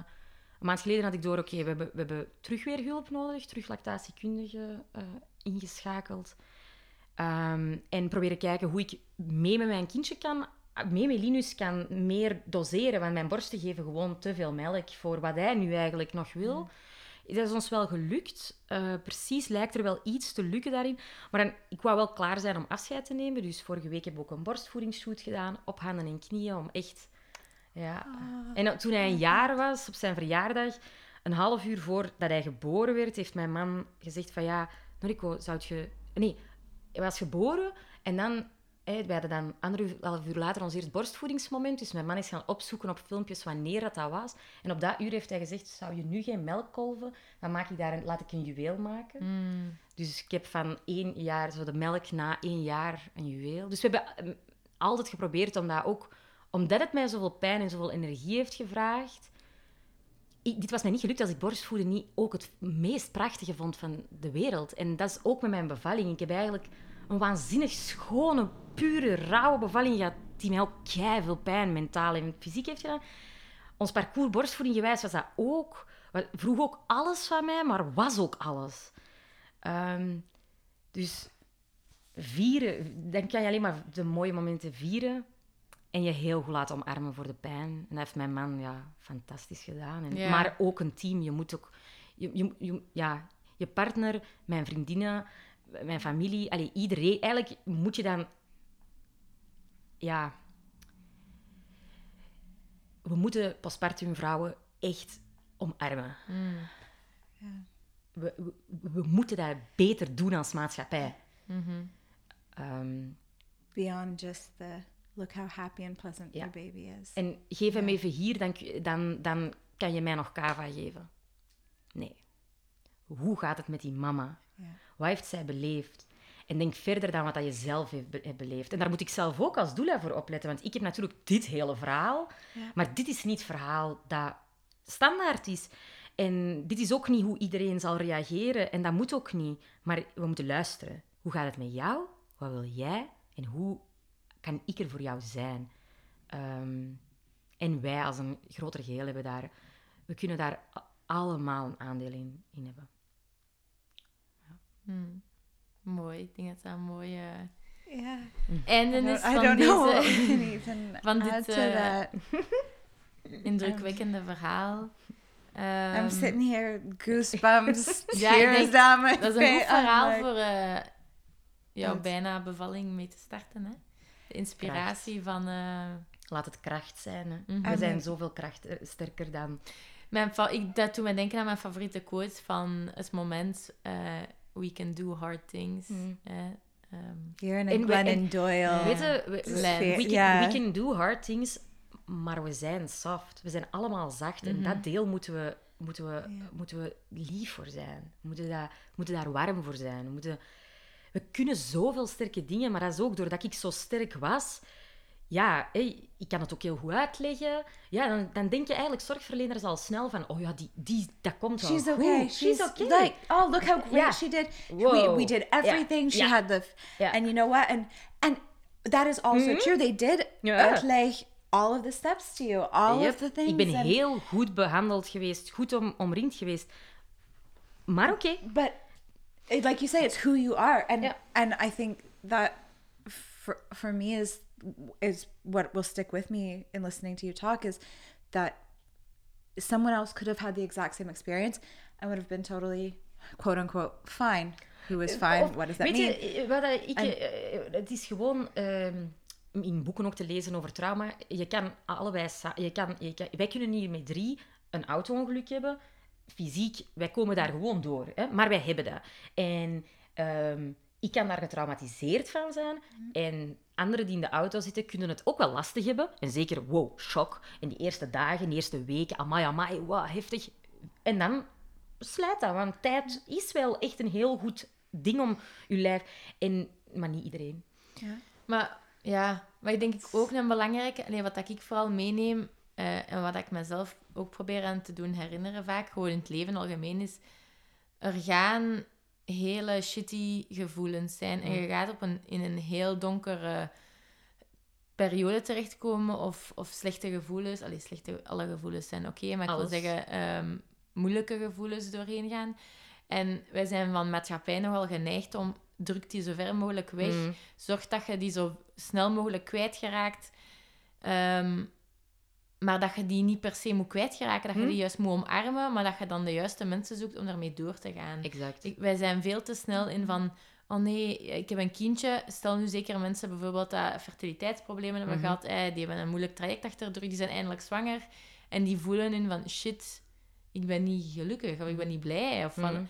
een maand geleden had ik door, oké, we, hebben, we hebben terug weer hulp nodig. Terug lactatiekundige eh, ingeschakeld. Ehm, en proberen kijken hoe ik mee met mijn kindje kan, mee met Linus kan meer doseren. Want mijn borsten geven gewoon te veel melk voor wat hij nu eigenlijk nog wil. Dat is ons wel gelukt. Eh, precies lijkt er wel iets te lukken daarin. Maar dan, ik wou wel klaar zijn om afscheid te nemen. Dus vorige week heb ik ook een borstvoedingsshoot gedaan. Op handen en knieën, om echt... Ja. En dan- toen hij een jaar was, op zijn verjaardag, een half uur voordat hij geboren werd, heeft mijn man gezegd van ja, Noriko, zou je... Nee, hij was geboren en dan... We hadden dan anderhalf uur later ons eerste borstvoedingsmoment. Dus mijn man is gaan opzoeken op filmpjes wanneer dat, dat was. En op dat uur heeft hij gezegd, zou je nu geen melk kolven? Dan maak ik daar een, laat ik een juweel maken. Mm. Dus ik heb van één jaar, zo de melk na één jaar, een juweel. Dus we hebben ehm, altijd geprobeerd om dat ook... Omdat het mij zoveel pijn en zoveel energie heeft gevraagd... Ik, dit was mij niet gelukt als ik borstvoeden niet ook het meest prachtige vond van de wereld. En dat is ook met mijn bevalling. Ik heb eigenlijk een waanzinnig schone, pure, rauwe bevalling gehad die mij ook veel pijn mentaal en fysiek heeft gedaan. Ons parcours borstvoeding gewijs was dat ook. Vroeg ook alles van mij, maar was ook alles. Ehm, dus vieren, dan kan je alleen maar de mooie momenten vieren en je heel goed laten omarmen voor de pijn. En dat heeft mijn man ja, fantastisch gedaan. En, Ja. Maar ook een team. Je moet ook... Je, je, je- ja, je partner, mijn vriendinnen, mijn familie, allee, iedereen. Eigenlijk moet je dan... Ja... We moeten postpartum vrouwen echt omarmen. Mm. We, we, we moeten dat beter doen als maatschappij. Mhm. Ehm, Beyond just the look how happy and pleasant Ja. your baby is. En geef hem even hier, dan, dan, dan kan je mij nog kava geven. Nee. Hoe gaat het met die mama? Wat heeft zij beleefd? En denk verder dan wat dat je zelf hebt beleefd. En daar moet ik zelf ook als doula voor opletten. Want ik heb natuurlijk dit hele verhaal. Ja. Maar dit is niet het verhaal dat standaard is. En dit is ook niet hoe iedereen zal reageren. En dat moet ook niet. Maar we moeten luisteren. Hoe gaat het met jou? Wat wil jij? En hoe kan ik er voor jou zijn? Ehm, en wij als een groter geheel hebben daar... We kunnen daar allemaal een aandeel in, in hebben. Mm. Mooi. Ik denk dat dat een mooie I don't, is I van don't know deze van dit, eh, indrukwekkende verhaal. I'm Ehm, sitting here, goosebumps, Ja, tears denk- down my Dat is een goed verhaal like- voor eh, jouw bijna bevalling mee te starten. Hè? De inspiratie van... eh, Laat het kracht zijn. Hè. Mhm. We En- zijn zoveel kracht, sterker dan... mijn ik, dat doet me denken aan mijn favoriete quote van het moment... eh, We can do hard things. Mm. eh, ehm, You're in Glennon Doyle. Weet je, we, we- can, we can do hard things, maar we zijn soft. We zijn allemaal zacht. En Mhm. dat deel moeten we, moeten, we, moeten we lief voor zijn. We moeten, dat, we moeten daar warm voor zijn. We, moeten, we kunnen zoveel sterke dingen, maar dat is ook doordat ik zo sterk was. Ja, hé, ik kan het ook heel goed uitleggen. Ja, dan, dan denk je eigenlijk zorgverleners al snel van... Oh ja, die, die, dat komt wel She's okay. She's, okay. Like, oh, look how great Yeah. she did. We, Whoa. we did Yeah. everything. She Yeah. had the, and you know what? And and that is also true. They did Yeah. outleg all of the steps to you, all Yep. of the things. Ik ben and- heel goed behandeld geweest, goed om, omringd geweest. Maar oké. but like you say, it's who you are, and and I think that for for me is is what will stick with me in listening to you talk is that someone else could have had the exact same experience and would have been totally quote unquote fine. Who is fine? Of, what does that weet mean? Je, eh, wat ik, En- eh, eh, het is gewoon ehm, in boeken ook te lezen over trauma. Je kan allebei... Je kan, je kan, wij kunnen hier met drie een auto-ongeluk hebben. Fysiek, wij komen daar gewoon door. Hè? Maar wij hebben dat. En ehm, ik kan daar getraumatiseerd van zijn. En anderen die in de auto zitten, kunnen het ook wel lastig hebben. En zeker, wow, shock. En die eerste dagen, die eerste weken, amai, amai, wow, heftig. En dan slijt dat, want tijd is wel echt een heel goed ding om je lijf... En, maar niet iedereen. Maar ja, maar ik denk ik ook een belangrijke, nee, wat ik vooral meeneem eh, en wat ik mezelf ook probeer aan te doen herinneren vaak, gewoon in het leven algemeen, is er gaan hele shitty gevoelens zijn en je gaat op een, in een heel donkere periode terechtkomen of, of slechte gevoelens. Allee, slechte, alle gevoelens zijn oké, maar ik Alles. wil zeggen ehm, moeilijke gevoelens doorheen gaan. En wij zijn van maatschappij nogal geneigd om druk die zo ver mogelijk weg. Mm. Zorg dat je die zo snel mogelijk kwijtgeraakt. Ehm maar dat je die niet per se moet kwijtgeraken, dat je Hm? die juist moet omarmen, maar dat je dan de juiste mensen zoekt om daarmee door te gaan. Exact. Ik- wij zijn veel te snel in van... Oh nee, ik heb een kindje. Stel nu zeker mensen bijvoorbeeld dat fertiliteitsproblemen hebben Mhm. gehad. Eh, die hebben een moeilijk traject achter de rug. Die zijn eindelijk zwanger. En die voelen in van... Shit, ik ben niet gelukkig. Of ik ben niet blij. Of van... Mhm.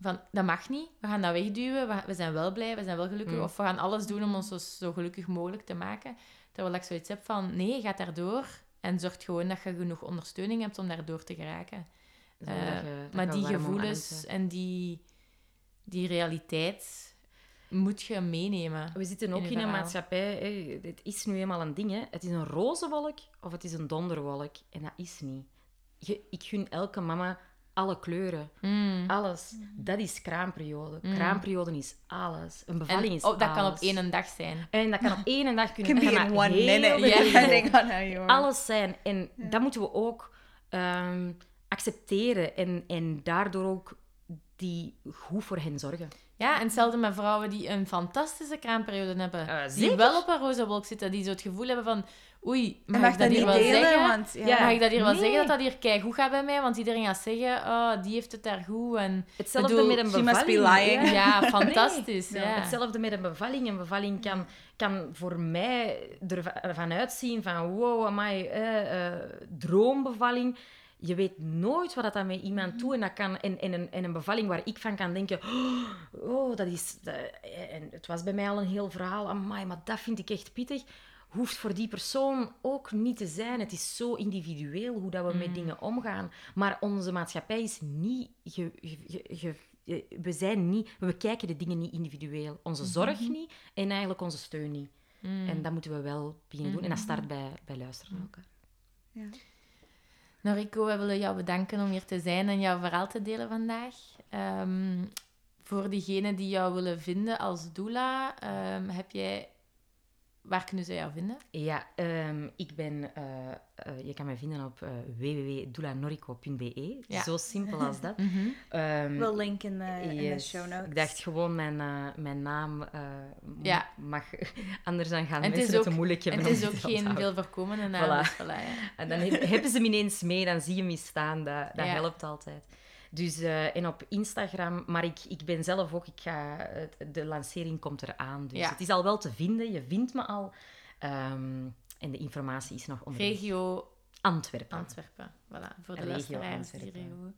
van dat mag niet. We gaan dat wegduwen. We, we zijn wel blij. We zijn wel gelukkig. Mhm. Of we gaan alles doen om ons zo, zo gelukkig mogelijk te maken. Terwijl ik zoiets heb van... Nee, ga daardoor. En zorg gewoon dat je genoeg ondersteuning hebt om daardoor te geraken. Eh, dat je- dat maar die gevoelens en die, die realiteit moet je meenemen. We zitten ook in een maatschappij, hè, het is nu eenmaal een ding. Hè. Het is een roze wolk of het is een donderwolk. En dat is niet. Je, ik gun elke mama alle kleuren. Mm. Alles. Dat is kraamperiode. Mm. Kraamperiode is alles. Een bevalling En, is oh, dat kan op één dag zijn. En dat kan op één dag kunnen Can be dat in one minute. Alles zijn. En dat moeten we ook ehm, accepteren. En, en daardoor ook die goed voor hen zorgen. Ja, en hetzelfde met vrouwen die een fantastische kraamperiode hebben. Die wel op een roze wolk zitten. Die zo het gevoel hebben van... Oei, mag, mag ik dat dat hier wel delen, zeggen? want... Ja. Ja. Mag ik dat hier wel Nee. zeggen dat dat hier keigoed gaat bij mij? Want iedereen gaat zeggen, oh, die heeft het daar goed. En Hetzelfde bedoel, met een she bevalling. must be lying. ja. ja, fantastisch. Ja, ja. Hetzelfde met een bevalling. Een bevalling kan, kan voor mij ervan uitzien van wow, amai, eh, eh, droombevalling. Je weet nooit wat dat met iemand doet. En, dat kan, en, en, een, en een bevalling waar ik van kan denken... Oh, dat is... dat- en het was bij mij al een heel verhaal. Amai, maar dat vind ik echt pittig. Hoeft voor die persoon ook niet te zijn. Het is zo individueel hoe dat we met dingen omgaan. Maar onze maatschappij is niet... ge- ge- ge- ge- eh, we zijn niet... We kijken de dingen niet individueel. Onze zorg niet en eigenlijk onze steun niet. Mm. En dat moeten we wel beginnen doen. En dat start bij, bij luisteren naar elkaar. Ja. Noriko, we willen jou bedanken om hier te zijn en jouw verhaal te delen vandaag. Ehm, voor diegenen die jou willen vinden als doula, ehm, heb jij... Waar kunnen ze jou vinden? Ja, ehm, ik ben... eh, eh, je kan mij vinden op uh, www.doulanorico.be. Ja. Zo simpel als dat. Ehm, We'll link in yes. show notes. Ik dacht gewoon mijn, eh, mijn naam eh, Ja. mag... Anders dan gaan En het mensen is het ook- te moeilijk En hebben het is ook geen veel voorkomende naam. Voilà. dus voilà, ja. En dan heb- hebben ze hem ineens mee, dan zie je hem eens staan. Dat, dat Ja. helpt altijd. Dus, eh, en op Instagram, maar ik, ik ben zelf ook, ik ga, de lancering komt eraan. Dus Ja. het is al wel te vinden, je vindt me al. Ehm, en de informatie is nog onder Regio Antwerpen. Antwerpen. Voilà, voor de luisteraars. die regio.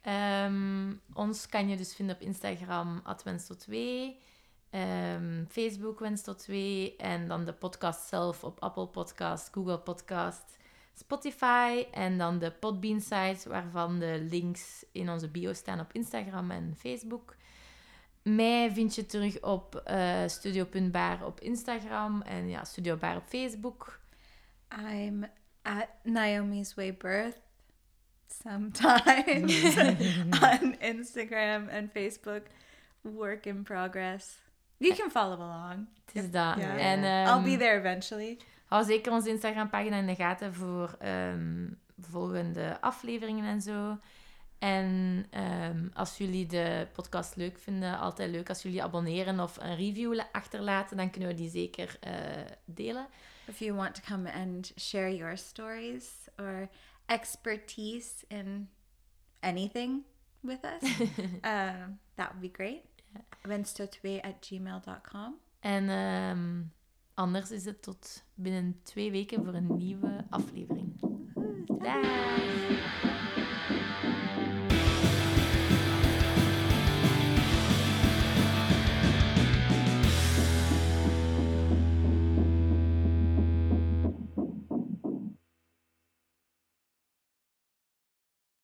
Ehm, ons kan je dus vinden op Instagram, @wenstot2, ehm, Facebook Wenstot2 en dan de podcast zelf op Apple Podcast, Google Podcast, Spotify en dan de Podbean site waarvan de links in onze bio staan op Instagram en Facebook. Mij vind je terug op eh studio.baar op Instagram en ja, Studio Baar op Facebook. I'm at Naomi's Way Birth sometimes on Instagram and Facebook. Work in progress. You can follow along. Het is dat. I'll be ehm, there eventually. Hou zeker onze Instagram-pagina in de gaten voor ehm, volgende afleveringen en zo. En ehm, als jullie de podcast leuk vinden, altijd leuk als jullie abonneren of een review la- achterlaten, dan kunnen we die zeker eh, delen. If you want to come and share your stories or expertise in anything with us, um, that would be great. Wenstotwe at gmail.com. En ehm, anders is het tot binnen twee weken voor een nieuwe aflevering. Dag!